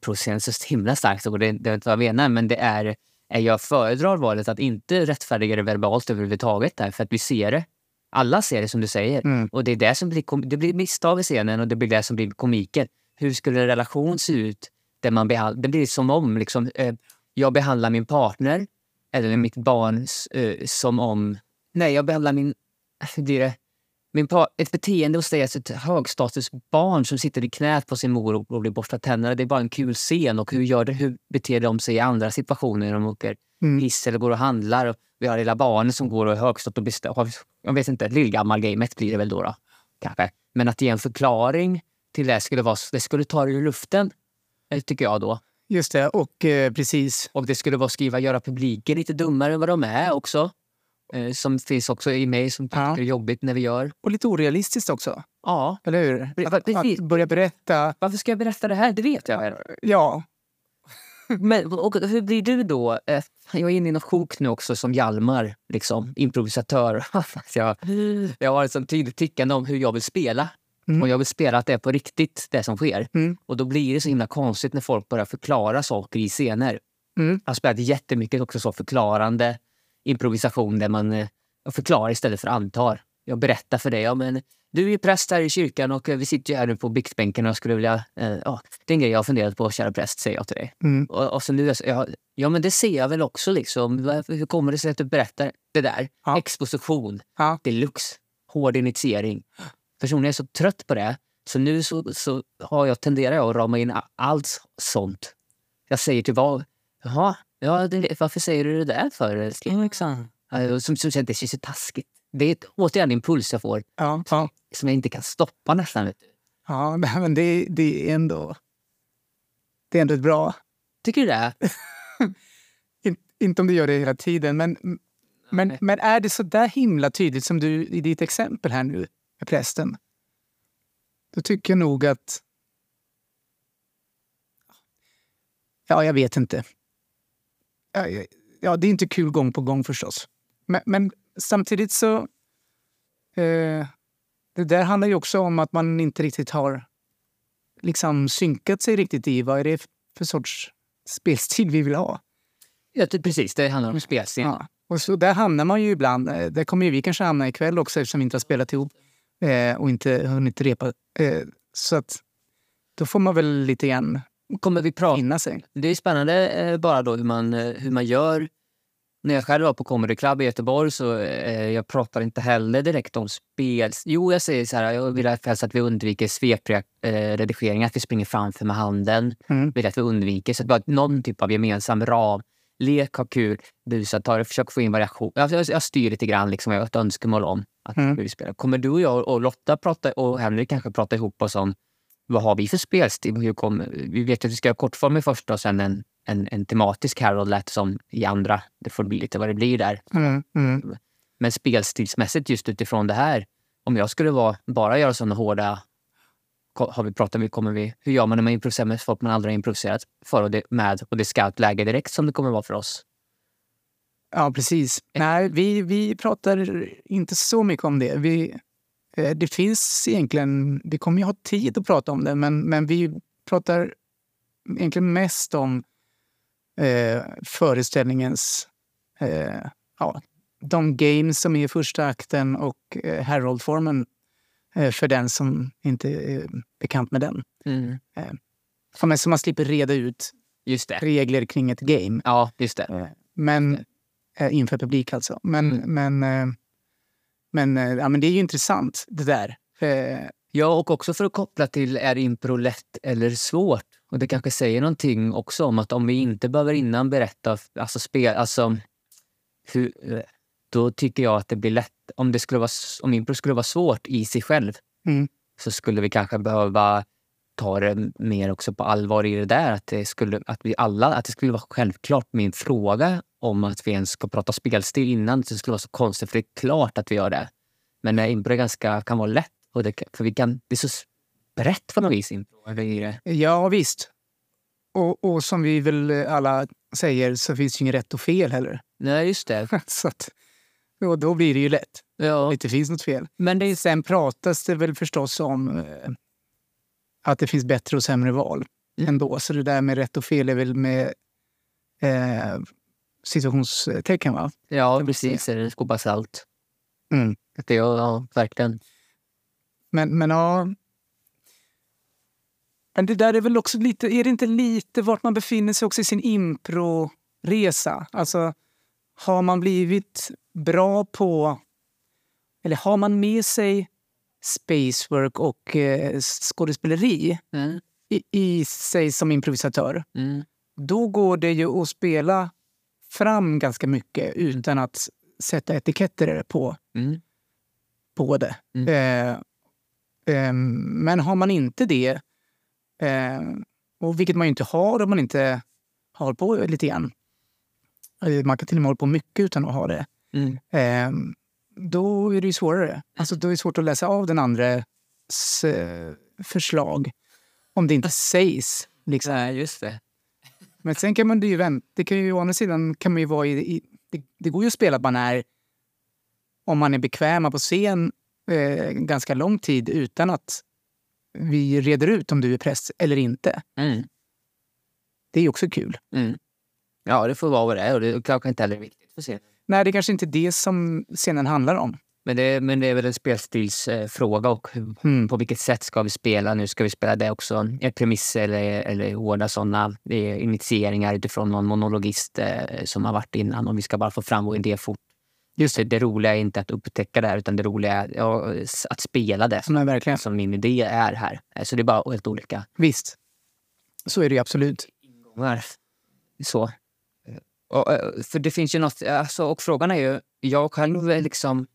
provocerande så himla starkt och det, det är inte vad jag menar, men det är, är jag föredrar valet att inte rättfärdiga det verbalt överhuvudtaget där, för att vi ser det. Alla ser det som du säger. Mm. Och det är det som blir, det blir misstag i scenen och det blir det som blir komiken. Hur skulle en relation se ut? Där man behand, det blir som om liksom, eh, jag behandlar min partner eller mitt barn eh, som om... Nej, jag behandlar min... Blir det? Min par, ett beteende hos dig, alltså ett högstatusbarn som sitter i knät på sin mor och, och blir borstad tänderna. Det är bara en kul scen. Och hur, gör det, hur beter de sig i andra situationer när de åker Mm. hiss eller går och handlar? Och vi har lilla barnet som går och är har- Jag vet inte, lillgammal-gamet blir det väl då, då. Kanske. Men att ge en förklaring till det skulle, vara, det skulle ta det ur luften, eh, tycker jag då. Just det, och eh, precis. Och det skulle vara skriva, göra publiken lite dummare än vad de är också. Eh, som finns också i mig som tycker Ja. det är jobbigt när vi gör. Och lite orealistiskt också, Ja, eller hur? Att, att börja berätta, varför ska jag berätta det här? Det vet jag. ja, Men och hur blir du då? Eh, Jag är inne i något sjok nu också som Hjalmar, liksom, improvisatör. Så jag, jag har ett sånt tydligt tyckande om hur jag vill spela. Mm. Och jag vill spela att det är på riktigt, det som sker. Mm. Och då blir det så himla konstigt när folk börjar förklara saker i scener. Mm. Jag har spelat jättemycket också så förklarande improvisation där man eh, förklarar istället för antar. Jag berättar för dig, ja men du är ju präst här i kyrkan och eh, vi sitter ju här nu på biktbänken och jag skulle vilja... Eh, ja, det är en grej jag har funderat på, kära präst, säger jag till dig. Mm. Och, och så nu, är jag så- ja, ja men det ser jag väl också liksom. Hur kommer det sig att du berättar det där? Ja. Exposition Ja. deluxe. Hård initiering. Personligen är så trött på det. Så nu så, så har jag, tenderar jag att rama in allt sånt. Jag säger till vad... Jaha, ja, det, varför säger du det där för? älskling?" Eh, Som, som känns, det känns ju taskigt. Det är ett, återigen en impuls jag får ja, ja. som jag inte kan stoppa nästan. Vet du. ja men det, det är ändå... Det är ändå ett bra... Tycker du det? In, inte om du gör det hela tiden, men, men, men är det så där himla tydligt som du i ditt exempel här nu med prästen? Då tycker jag nog att... Ja, jag vet inte. Ja, det är inte kul gång på gång förstås. Men, men samtidigt så... Eh, det där handlar ju också om att man inte riktigt har liksom synkat sig riktigt i vad är det för sorts spelstil vi vill ha. Ja, det- precis, det handlar om spelscen. Ja. Och så där hamnar man ju ibland. Eh, Där kommer ju vi kanske hamna ikväll också eftersom vi inte har spelat ihop eh, och inte hunnit repa. Eh, så att då får man väl lite grann Kommer vi prata finna sig. Det är spännande eh, bara då hur man, eh, hur man gör. När jag själv var på Comedy Club i Göteborg så eh, jag pratar inte heller direkt om spel. Jo, jag säger så här, jag vill helst att vi undviker svepriga eh, redigeringar, att vi springer framför med handen. Mm. Vill att vi undviker, så att vi har någon typ av gemensam ram. Lek, ha kul, busa, ta det, försök få in variation. Jag, jag, jag styr lite grann, liksom, jag har ett önskemål om. Att Mm. vi spelar. Kommer du och jag och Lotta prata, och Henrik kanske prata ihop oss om vad har vi för spelstil? Hur kommer, vi vet att vi ska ha kortformig först och sen en, en, en tematisk lät som i andra. Det får bli lite vad det blir där. Mm, mm. Men spelstilsmässigt just utifrån det här, om jag skulle vara, bara göra sådana hårda har vi pratat, vi kommer vi, hur gör man när man improviserar med folk man aldrig har improviserat för och det, med och det scoutläge direkt som det kommer vara för oss? Ja, precis. Nej, vi, vi pratar inte så mycket om det. Vi, eh, det finns egentligen... Vi kommer ju ha tid att prata om det, men, men vi pratar egentligen mest om eh, föreställningens... Eh, ja, de games som är i första akten och eh, Harold-formen eh, för den som inte är bekant med den. Så man, så man slipper reda ut regler kring ett game. Ja, just det. Eh, Men eh, inför publik alltså. Men, Mm. men, eh, men, eh, ja, men det är ju intressant det där. Ja, och också för att koppla till är impro lätt eller svårt? Och det kanske säger någonting också om att om vi inte behöver innan berätta, alltså spel, alltså hur, då tycker jag att det blir lätt, om, det skulle vara, om impro skulle vara svårt i sig själv Mm. så skulle vi kanske behöva ta det mer också på allvar i det där. Att det skulle, att vi alla, att det skulle vara självklart min fråga om att vi ens ska prata spelstil innan. Det skulle vara så konstigt, för det är klart att vi gör det. Men impro är ganska, kan vara lätt. Och det, för vi kan, det är så brett på något vis. Impro, eller ja, visst. Och, och som vi väl alla säger så finns det ju inget rätt och fel heller. Nej, just det. så att, och då blir det ju lätt. Ja. Det inte finns något fel. Men det är, Sen pratas det väl förstås om eh, att det finns bättre och sämre val Mm. ändå. Så det där med rätt och fel är väl med eh, situationstecken, va? ja, precis. Eller en skopa salt. Mm. Det, ja, ja, verkligen. Men, men ja... Men det där är väl också lite... Är det inte lite vart man befinner sig också i sin impro-resa? Alltså, har man blivit bra på... Eller har man med sig spacework och eh, skådespeleri Mm. i, i sig som improvisatör, Mm. då går det ju att spela fram ganska mycket utan att sätta etiketter på Mm. på det. Mm. Eh, eh, men har man inte det, eh, och vilket man ju inte har om man inte har på lite grann. Man kan till och med hålla på mycket utan att ha det. Mm. Eh, då är det ju svårare. Alltså, då är det svårt att läsa av den andres eh, förslag om det inte sägs. Liksom. Nej, just det. Men sen kan man det ju vänta. Det kan ju å andra sidan kan man ju vara i, i det, det går ju att spela att man är om man är bekväma på scen eh, ganska lång tid utan att vi reder ut om du är präst eller inte. Mm. Det är ju också kul. Mm. Ja, det får vara vad det är och det kanske inte heller är viktigt för scenen. Nej, det är kanske inte det som scenen handlar om. Men det, men det är väl en spelstilsfråga eh, fråga och hur, Mm. på vilket sätt ska vi spela? Nu ska vi spela det också. Är premisser eller, eller hårda sådana initieringar utifrån någon monologist eh, som har varit innan och vi ska bara få fram vår idé fort. Just det, det roliga är inte att upptäcka det här utan det roliga är ja, att spela det Som är verkligen. som min idé är här. Eh, Så det är bara helt olika Visst. Så är det ju absolut. ingångar. Så. Eh, Och, eh, för det finns ju något, alltså, och frågan är ju, jag själv är liksom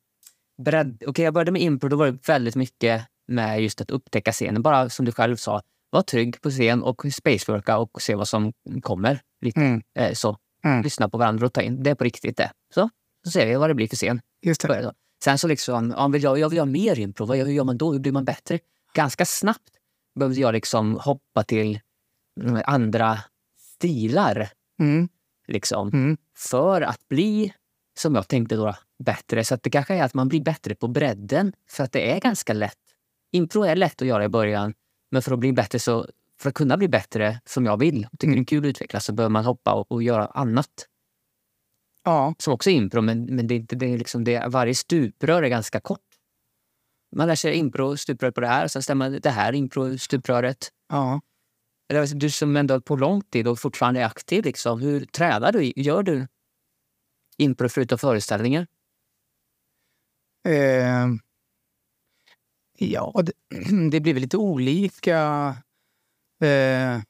beredd. Okej, jag började med impro, då var det väldigt mycket med just att upptäcka scenen. Bara som du själv sa, var trygg på scen och spaceworka och se vad som kommer. Lite, Mm. eh, så. Mm. Lyssna på varandra och ta in. Det är på riktigt det. Så, så ser vi vad det blir för scen. Just det. Sen så liksom, ja, vill jag, jag vill göra mer impro. Vad, hur gör man då? Hur blir man bättre? Ganska snabbt behövde jag liksom hoppa till mm, andra stilar. Mm. Liksom, Mm. för att bli, som jag tänkte då, bättre. Så att det kanske är att man blir bättre på bredden. För att det är ganska lätt. Impro är lätt att göra i början. Men för att bli bättre så, för att kunna bli bättre som jag vill och tycker Mm. det är kul att utvecklas så behöver man hoppa och, och göra annat. Ja. Som också är impro, men, men det inte, det är liksom det, varje stuprör är ganska kort. Man lär sig impro, stuprör på det här, sen stämmer det här impro, stupröret. ja. Alltså, Du som ändå har på lång tid och fortfarande är aktiv, liksom, hur tränar du? Gör du impro förutom föreställningar? Eh, ja, det, det blir väl lite olika. Eh,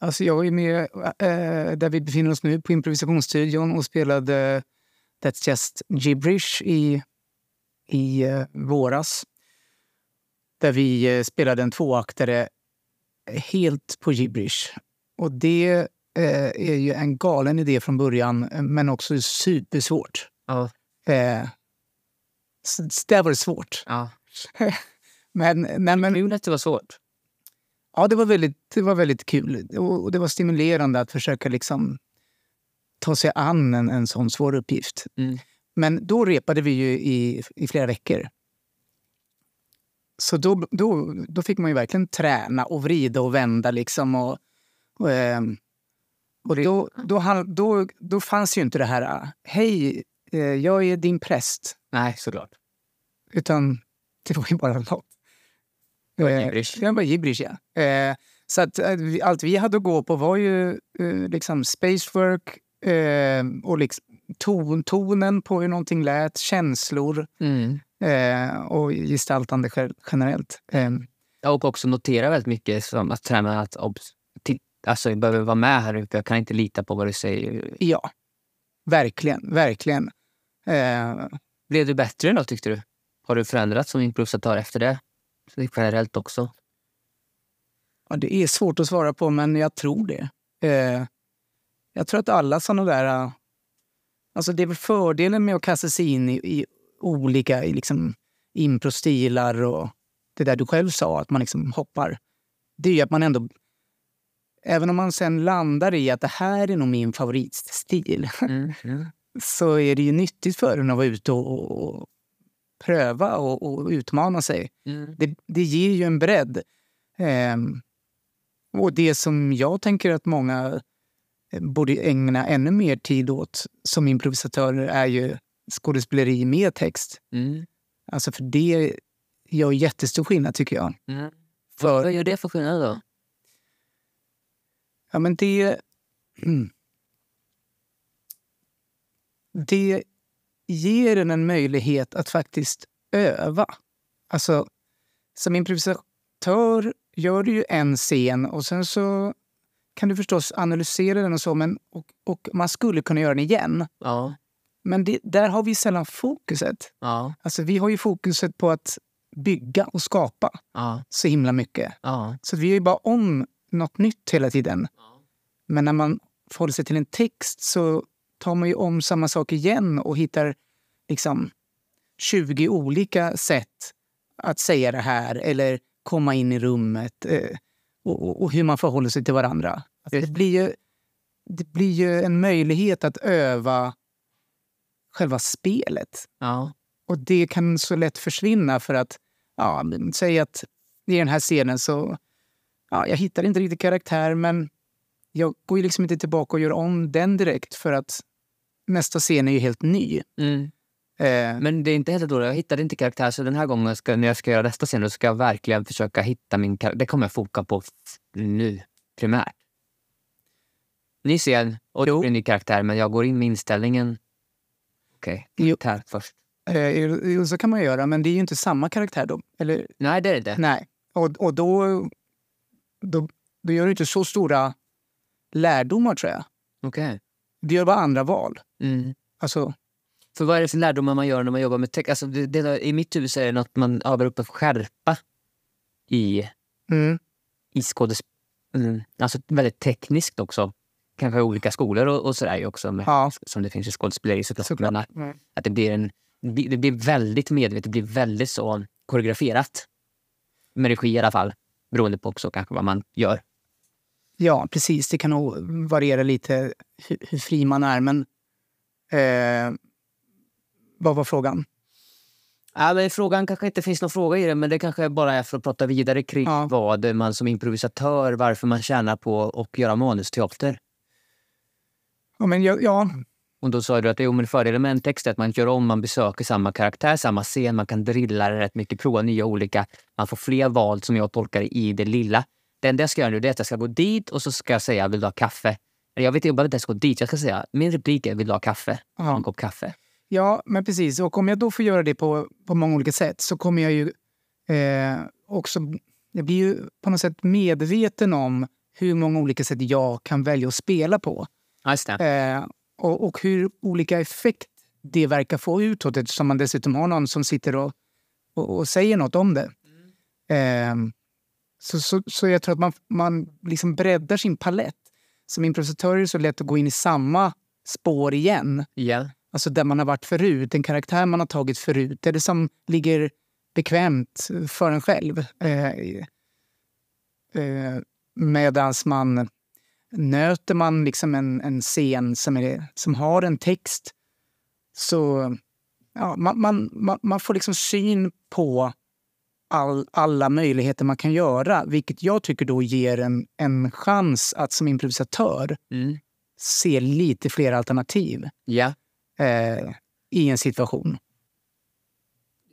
alltså jag är med eh, där vi befinner oss nu på improvisationsstudion och spelade That's just gibberish i i eh, våras. Där vi eh, spelade en tvåaktare helt på gibberish. Och det eh, är ju en galen idé från början, men också supersvårt. Ja. Eh, s- det var svårt. ja. Men, nej, men Kul att det var svårt. ja, det, var väldigt, det var väldigt kul. Och, och det var stimulerande att försöka liksom ta sig an en, en sån svår uppgift. Mm. Men då repade vi ju i, i flera veckor. Så då, då, då fick man ju verkligen träna och vrida och vända. Liksom och, och, ehm, och då, då, då, då fanns ju inte det här hej, eh, jag är din präst. Nej, såklart. Utan det var ju bara låt. var Eh, gibberish. Det var gibberish, ja. Eh, så att, eh, allt vi hade att gå på var ju eh, liksom spacework eh, och liksom ton, tonen på hur någonting lät, känslor Mm. eh, och gestaltande ge- generellt. Eh, Och också notera väldigt mycket som att träna att obs, alltså, jag behöver vara med här uppe. Jag kan inte lita på vad du säger. ja, verkligen, verkligen. Eh, Blev du bättre då tyckte du? Har du förändrats som improvisatör efter det? Generellt också. Ja, det är svårt att svara på, men jag tror det. Eh, jag tror att alla såna där... eh, Alltså det är väl fördelen med att kasta sig in i, i olika i liksom, improstilar och det där du själv sa, att man liksom hoppar. Det är ju att man ändå... Även om man sen landar i att det här är nog min favoritstil Mm. Mm. Så är det ju nyttigt för en att vara ute och, och, pröva och, och utmana sig Mm. det, det ger ju en bredd. Ehm, och det som jag tänker att många eh, borde ägna ännu mer tid åt som improvisatörer är ju skådespeleri med text. Mm. Alltså för det gör jättestor skillnad tycker jag. Mm. För, Vad gör det för skillnad då? ja, men det, mm. det ger en en möjlighet att faktiskt öva. Alltså, som improvisatör gör du ju en scen och sen så kan du förstås analysera den och så, men, och, och man skulle kunna göra den igen. Ja. Men det, där har vi sällan fokuset. Ja. Alltså, vi har ju fokuset på att bygga och skapa Ja. så himla mycket. Ja. Så vi gör ju bara om något nytt hela tiden. Men när man förhåller sig till en text så tar man ju om samma sak igen och hittar liksom 20 olika sätt att säga det här eller komma in i rummet eh, och, och, och hur man förhåller sig till varandra. Alltså det, blir ju, det blir ju en möjlighet att öva själva spelet. Ja. Och det kan så lätt försvinna för att, ja, säg att i den här scenen så, ja, jag hittar inte riktigt karaktär men jag går ju liksom inte tillbaka och gör om den direkt för att nästa scen är ju helt ny. Mm. Eh, Men det är inte helt dåligt. Jag hittade inte karaktär så den här gången ska, när jag ska göra nästa scen då ska jag verkligen försöka hitta min karaktär. Det kommer jag foka på nu primärt. Ny scen och Jo. en ny karaktär men jag går in med inställningen. Okej, Jo. karaktär först. eh, så kan man göra, men det är ju inte samma karaktär då. Eller, Nej, det är det inte. nej. Och, och då, då, då gör du inte så stora lärdomar tror jag. Okej. Du gör bara andra val. Mm. Alltså, För vad är det för lärdomar man gör när man jobbar med text? Alltså det, det, I mitt huvud så är det något man övar upp en skärpa i, mm, i skådespel. Mm. Alltså väldigt tekniskt också. Kanske i olika skolor och, och sådär också. Med, ja, Som det finns i skådespeleri såklart. Såklart. Att, Mm. att det, blir en, det blir väldigt medvetet, det blir väldigt så koreograferat. Med regi i alla fall. Beroende på också kanske vad man gör. Ja, precis. Det kan nog variera lite hur, hur fri man är. Men eh, vad var frågan? Ja, men frågan kanske inte finns någon fråga i det, men det kanske bara är för att prata vidare kring Ja. vad man som improvisatör, varför man tjänar på att göra manusteater. Ja, men jag, ja, Och då sa du att jo, men fördelen med en text är att man gör om, man besöker samma karaktär, samma scen, man kan drilla det rätt mycket, prova nya olika. Man får fler val som jag tolkar i det lilla. Det enda jag ska göra nu är att jag ska gå dit och så ska jag säga vill du ha kaffe? Jag vet inte, jag behöver inte ens gå dit. Jag ska säga min replik är vill du ha kaffe? Ja. En kopp kaffe. ja, men precis. Och om jag då får göra det på, på många olika sätt så kommer jag ju eh, också... Jag blir ju på något sätt medveten om hur många olika sätt jag kan välja att spela på. Just. Eh, och, och hur olika effekt det verkar få utåt eftersom man dessutom har någon som sitter och, och, och säger något om det. Eh, så, så, så jag tror att man, man liksom breddar sin palett. Som improvisatör är det så lätt att gå in i samma spår igen. Ja. Alltså där man har varit förut, en karaktär man har tagit förut. Det är det som ligger bekvämt för en själv. Eh, eh, Medan man nöter man liksom en, en scen som, är, som har en text så ja, man, man, man, man får liksom syn på all, alla möjligheter man kan göra. Vilket jag tycker då ger en, en chans att som improvisatör Mm. se lite fler alternativ Ja. eh, i en situation.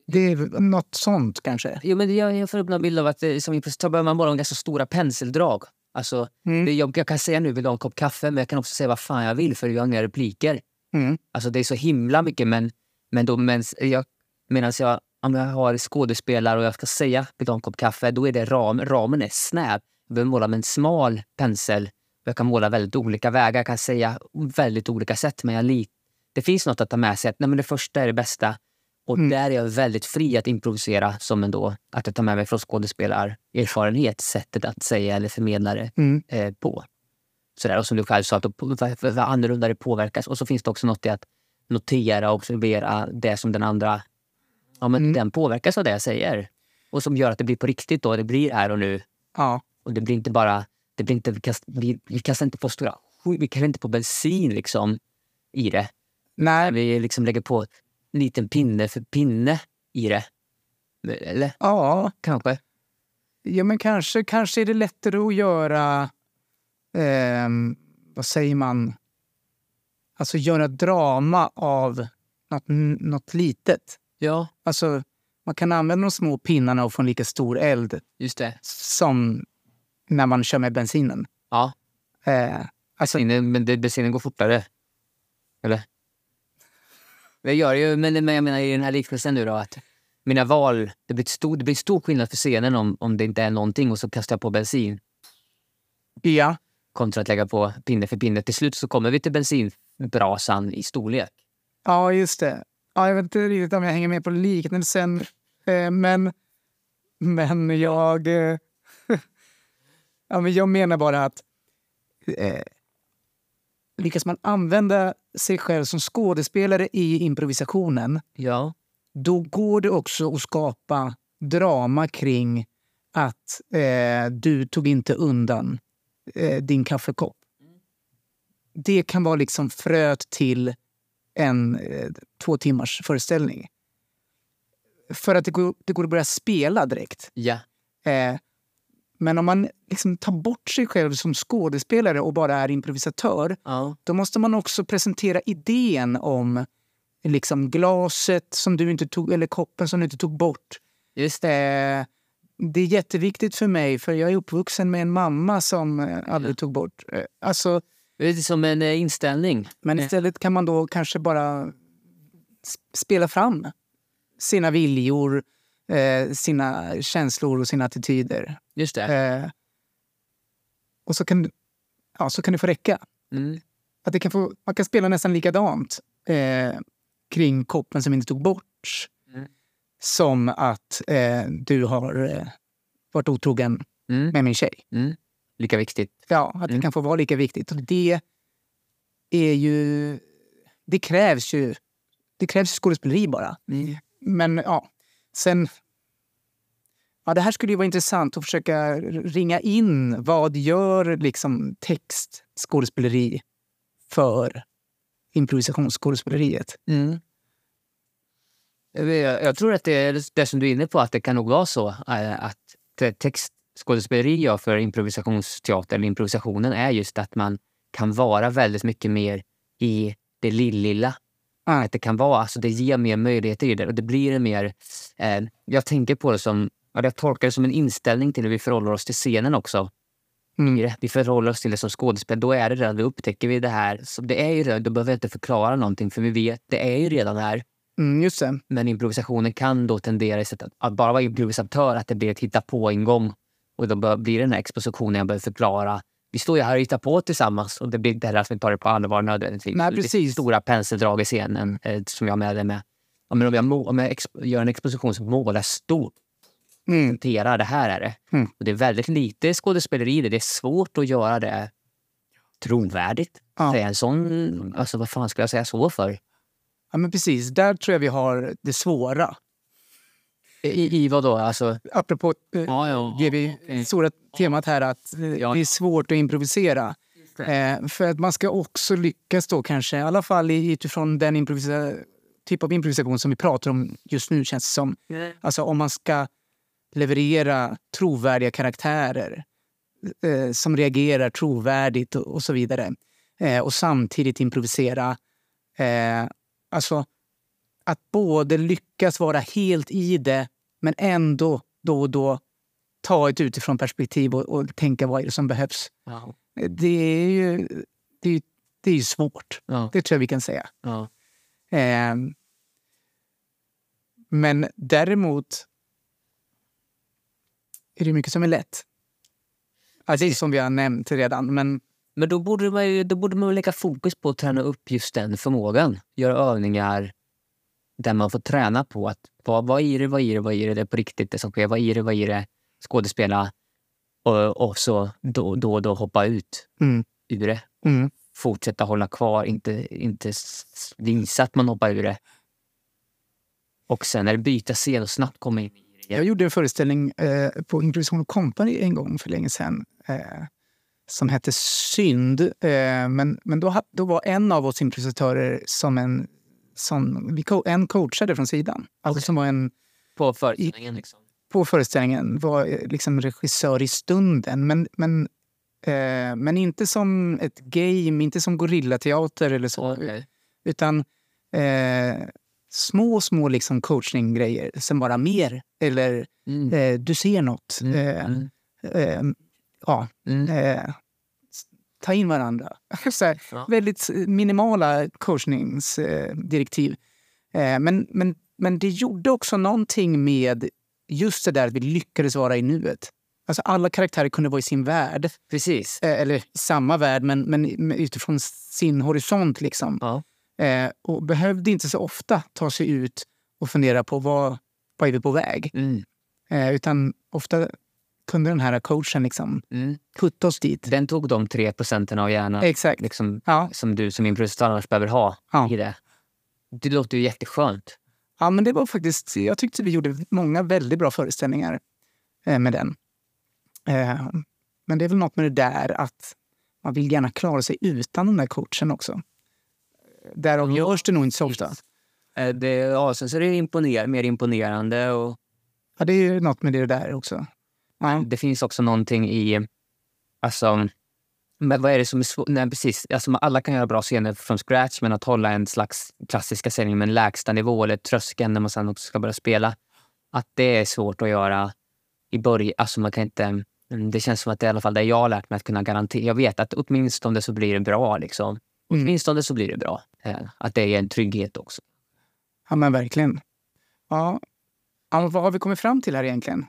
Det är något sånt kanske. Jo, men jag, jag får upp en bild av att eh, som improvisatör behöver man bara ganska stora penseldrag. Alltså, Mm. det, jag, jag kan säga nu vill du ha en kopp kaffe, men jag kan också säga vad fan jag vill för jag har inga repliker. Mm. Alltså det är så himla mycket, men, men då medan jag, medans jag, om jag har skådespelare och jag ska säga vill en kopp kaffe, då är det ram, ramen är snäv. Jag behöver måla med en smal pensel. Jag kan måla väldigt olika vägar, jag kan säga väldigt olika sätt, men jag li, det finns något att ta med sig. Att, nej, men det första är det bästa. Och Mm. där är jag väldigt fri att improvisera som ändå att jag tar med mig från skådespelarerfarenhet, sättet att säga eller förmedla det Mm. eh, på. Sådär, och som du själv sa, att vad annorlunda det påverkas. Och så finns det också något i att notera och observera det som den andra... Ja, men Mm. Den påverkas av det jag säger. Och som gör att det blir på riktigt. då. Det blir här och nu. Ja. Och det blir inte bara... Det blir inte, vi, kast, vi, vi kastar inte på stora... Vi kastar inte på bensin liksom i det. Nej, Vi liksom lägger på en liten pinne för pinne i det. Eller ja, kanske. ja, men kanske, kanske är det lättare att göra... ehm, vad säger man? Alltså göra drama av något, något litet. Ja, Alltså, man kan använda de små pinnarna och få en lika stor eld just det. som när man kör med bensinen. Ja, Eh, alltså, bensinen, men det, bensinen går fortare. Eller? Det gör det ju, men, men jag menar i den här liknelsen nu då att mina val, det blir, stor, det blir stor skillnad för scenen om, om det inte är någonting och så kastar jag på bensin ja, kontra att lägga på pinne för pinne. Till slut så kommer vi till bensinbrasan i storlek. ja, just det. Ja, jag vet inte riktigt om jag hänger med på liknelsen. Eh, men, men jag... Eh, ja, men jag menar bara att eh, lyckas man använda sig själv som skådespelare i improvisationen Ja. då går det också att skapa drama kring att eh, du tog inte undan eh, din kaffekopp. Det kan vara liksom fröet till en eh, två timmars föreställning. För att det går, det går att börja spela direkt. Ja. Eh, men om man liksom tar bort sig själv som skådespelare och bara är improvisatör ja. då måste man också presentera idén om liksom glaset som du inte tog, eller koppen som du inte tog bort. Just det. Eh, det är jätteviktigt för mig, för jag är uppvuxen med en mamma som eh, aldrig Ja. tog bort. Eh, alltså, Det är som en eh, inställning. men Eh. istället kan man då kanske bara spela fram sina viljor, eh, sina känslor och sina attityder. Just det. Eh, och så kan, ja, så kan det få räcka. Mm. Att det kan få, man kan spela nästan likadant eh, kring koppen som inte tog bort Mm. som att du har varit otrogen Mm. med min tjej. Mm. Lika viktigt. Ja, att det Mm. kan få vara lika viktigt. Och det är ju... Det krävs ju det krävs skådespeleri bara. Men ja, sen... Ja, det här skulle ju vara intressant att försöka ringa in vad gör liksom text, skådespeleri för improvisationsskådespeleriet. Mm. Jag, tror att det är det som du är inne på, att det kan nog vara så eh, att te- textskådespeleri gör för improvisationsteater, eller improvisationen, är just att man kan vara väldigt mycket mer i det lilla. Ja. Att det kan vara, alltså det ger mer möjligheter i det och det blir mer... Eh, jag tänker på det som, ja, jag tolkar det som en inställning till hur vi förhåller oss till scenen också. Mm. Vi förhåller oss till det som skådespelare. Då är det redan, då upptäcker vi det här. Så det är ju redan, då behöver jag inte förklara någonting för vi vet, det är ju redan här. Mm, just det. Men improvisationen kan då tendera att, att bara vara improvisatör, att det blir ett hitta på ingång Och då bör- blir det den här expositionen jag behöver förklara vi står ju här och hittar på tillsammans och det blir inte heller att vi tar det på allvar nödvändigtvis. Nej, precis. Stora penseldrag i scenen eh, som jag med det med. Ja, men om jag, må- om jag gör en exposition som målar stort, Mm. presentera det här är det. Mm. Och det är väldigt lite skådespeleri i det. Det är svårt att göra det trovärdigt. Ja. Är en sån, alltså vad fan ska jag säga så för? ja, men precis. Där tror jag vi har det svåra. I, i vad då? Alltså, Apropå eh, ja, ja. det vi, stora temat här att eh, Ja. det är svårt att improvisera. Eh, för att man ska också lyckas då kanske, i alla fall utifrån den improvisa, typ av improvisation som vi pratar om just nu känns det som. Alltså om man ska leverera trovärdiga karaktärer eh, som reagerar trovärdigt och, och så vidare. Eh, och samtidigt improvisera. Eh, alltså att både lyckas vara helt i det men ändå då och då ta ett utifrån perspektiv och, och tänka vad är det som behövs. Ja. Det är ju, det är, det är svårt. Ja. Det tror jag vi kan säga. Ja. Eh, men däremot är det mycket som är lätt. Alltså, som vi har nämnt redan. Men Men då borde, man ju, då borde man lägga fokus på att träna upp just den förmågan. Göra övningar där man får träna på att vad, vad är det, vad är det, vad är det, det är på riktigt det som sker, vad är det, vad är det, skådespela och, och så då, då och då hoppa ut Mm. ur det. mm, Fortsätta hålla kvar, inte, inte visa att man hoppar ur det. Och sen är det byta scen och snabbt komma in i det. jag gjorde en föreställning eh, på Improvisation Company en gång för länge sedan. Eh, som hette Synd. Eh, men men då, då var en av oss improvisatörer som en... Som, vi co- en coachade från sidan. Alltså som var en På föreställningen. Liksom. på föreställningen var eh, liksom regissör i stunden. Men, men, eh, men inte som ett game, inte som gorillateater eller så. Okej. Utan eh, små, små liksom coachninggrejer som bara mer. Eller Mm. eh, du ser något. Mm. Eh, Mm. eh, ja, Mm. Ta in varandra. så här, Ja. Väldigt minimala coachningsdirektiv. Eh, men, men, men det gjorde också någonting med just det där att vi lyckades vara i nuet. Alltså alla karaktärer kunde vara i sin värld. Precis. Eh, eller samma värld, men, men utifrån sin horisont. Liksom. Ja. Eh, och behövde inte så ofta ta sig ut och fundera på vad, vad är vi på väg. Mm. Utan ofta kunde den här coachen liksom Mm. putta oss dit. Den tog de tre procenten av hjärnan Exakt. liksom, Ja. som du som improvisatör annars behöver ha Ja. i det. Det låter ju jätteskönt. ja, men det var faktiskt... Jag tyckte vi gjorde många väldigt bra föreställningar eh, med den. Eh, men det är väl något med det där att man vill gärna klara sig utan den där coachen också. Därav görs det nog inte så ofta. Eh, Det, ja, sen så är det imponer, mer imponerande och Ja, det är ju något med det där också. Ja. det finns också någonting i... Alltså, men vad är det som är svårt? Nej, precis. Alltså, alla kan göra bra scener från scratch, men att hålla en slags klassiska scen med en lägsta nivå eller tröskeln när man sen också ska börja spela. Att det är svårt att göra i början. Alltså, man kan inte... mm, Det känns som att det är i alla fall det jag har lärt mig att kunna garantera. Jag vet att åtminstone så blir det bra. Liksom. Mm. Åtminstone så blir det bra. Eh, Att det är en trygghet också. ja, men verkligen. Ja. vad har vi kommit fram till här egentligen?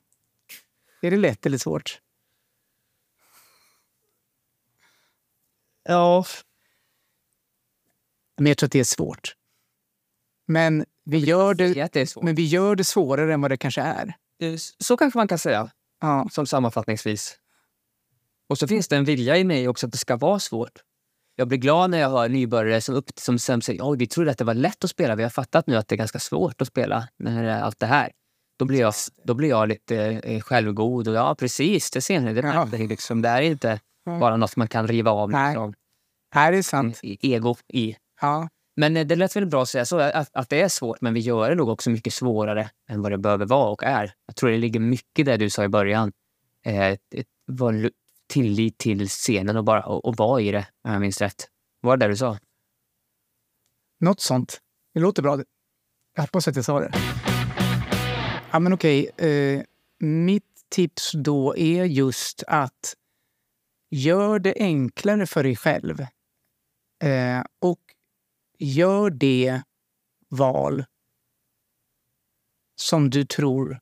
Är det lätt eller svårt? Ja. Men jag tror att det är svårt. Men vi gör det, Att det är svårt. men vi gör det svårare än vad det kanske är. Eh, Så kanske man kan säga. Ja, som sammanfattningsvis. Och så finns det en vilja i mig också att det ska vara svårt. Jag blir glad när jag hör nybörjare som, upp, som sen säger Oj, vi trodde att det var lätt att spela. Vi har fattat nu att det är ganska svårt att spela när det är allt det här. Då blir jag, då blir jag lite eh, självgod. Och ja, precis, det ser ni. Det, Ja. det, liksom, det är inte Ja. bara något man kan riva av Nej. liksom, här är sant. ego i. Ja, Men eh, det lät väl bra att säga så, att, att det är svårt, men vi gör det nog också mycket svårare än vad det behöver vara och är. Jag tror det ligger mycket i det du sa i början. Eh, var tillit till scenen och bara och, och vara i det, om jag minns rätt. Var det det du sa? något sånt. Det låter bra. Jag hoppas att jag sa det. Ja, men okej. Eh, mitt tips då är just att gör det enklare för dig själv. Eh, och gör det val som du tror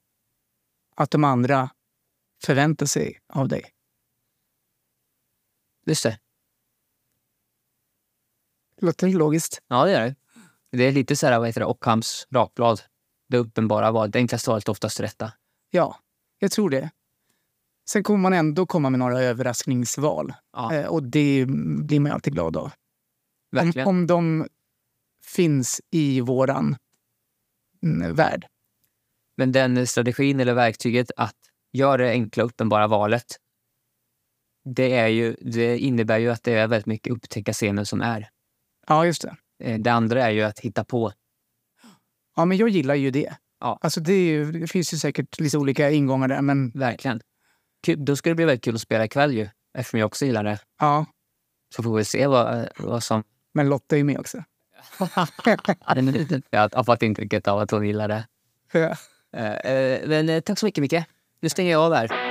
att de andra förväntar sig av dig. Just det. Låter det logiskt? Ja, det är det. Det är lite så här, vad heter det, Ockhams rakblad. Det uppenbara valet. Det enklaste valet är oftast rätta. Ja, jag tror det. Sen kommer man ändå komma med några överraskningsval. Ja. Eh, och det blir man alltid glad av. Om, Verkligen. om de finns i våran mm, värld. Men den strategin eller verktyget att göra det enkla uppenbara valet. Det, är ju, det innebär ju att det är väldigt mycket upptäcka scenen som är. Ja, just det. Eh, Det andra är ju att hitta på. Ja, men jag gillar ju det. Ja. Alltså det, ju, det finns ju säkert lite olika ingångar där, men Verkligen. Kul, då ska det bli väldigt kul att spela ikväll ju. Eftersom jag också gillar det. ja. Så får vi se vad, vad som... Men Lotta är ju med också. jag har fått intrycket av att hon gillar det. Ja. Eh, eh, Men eh, tack så mycket, Micke. Nu stänger jag av här.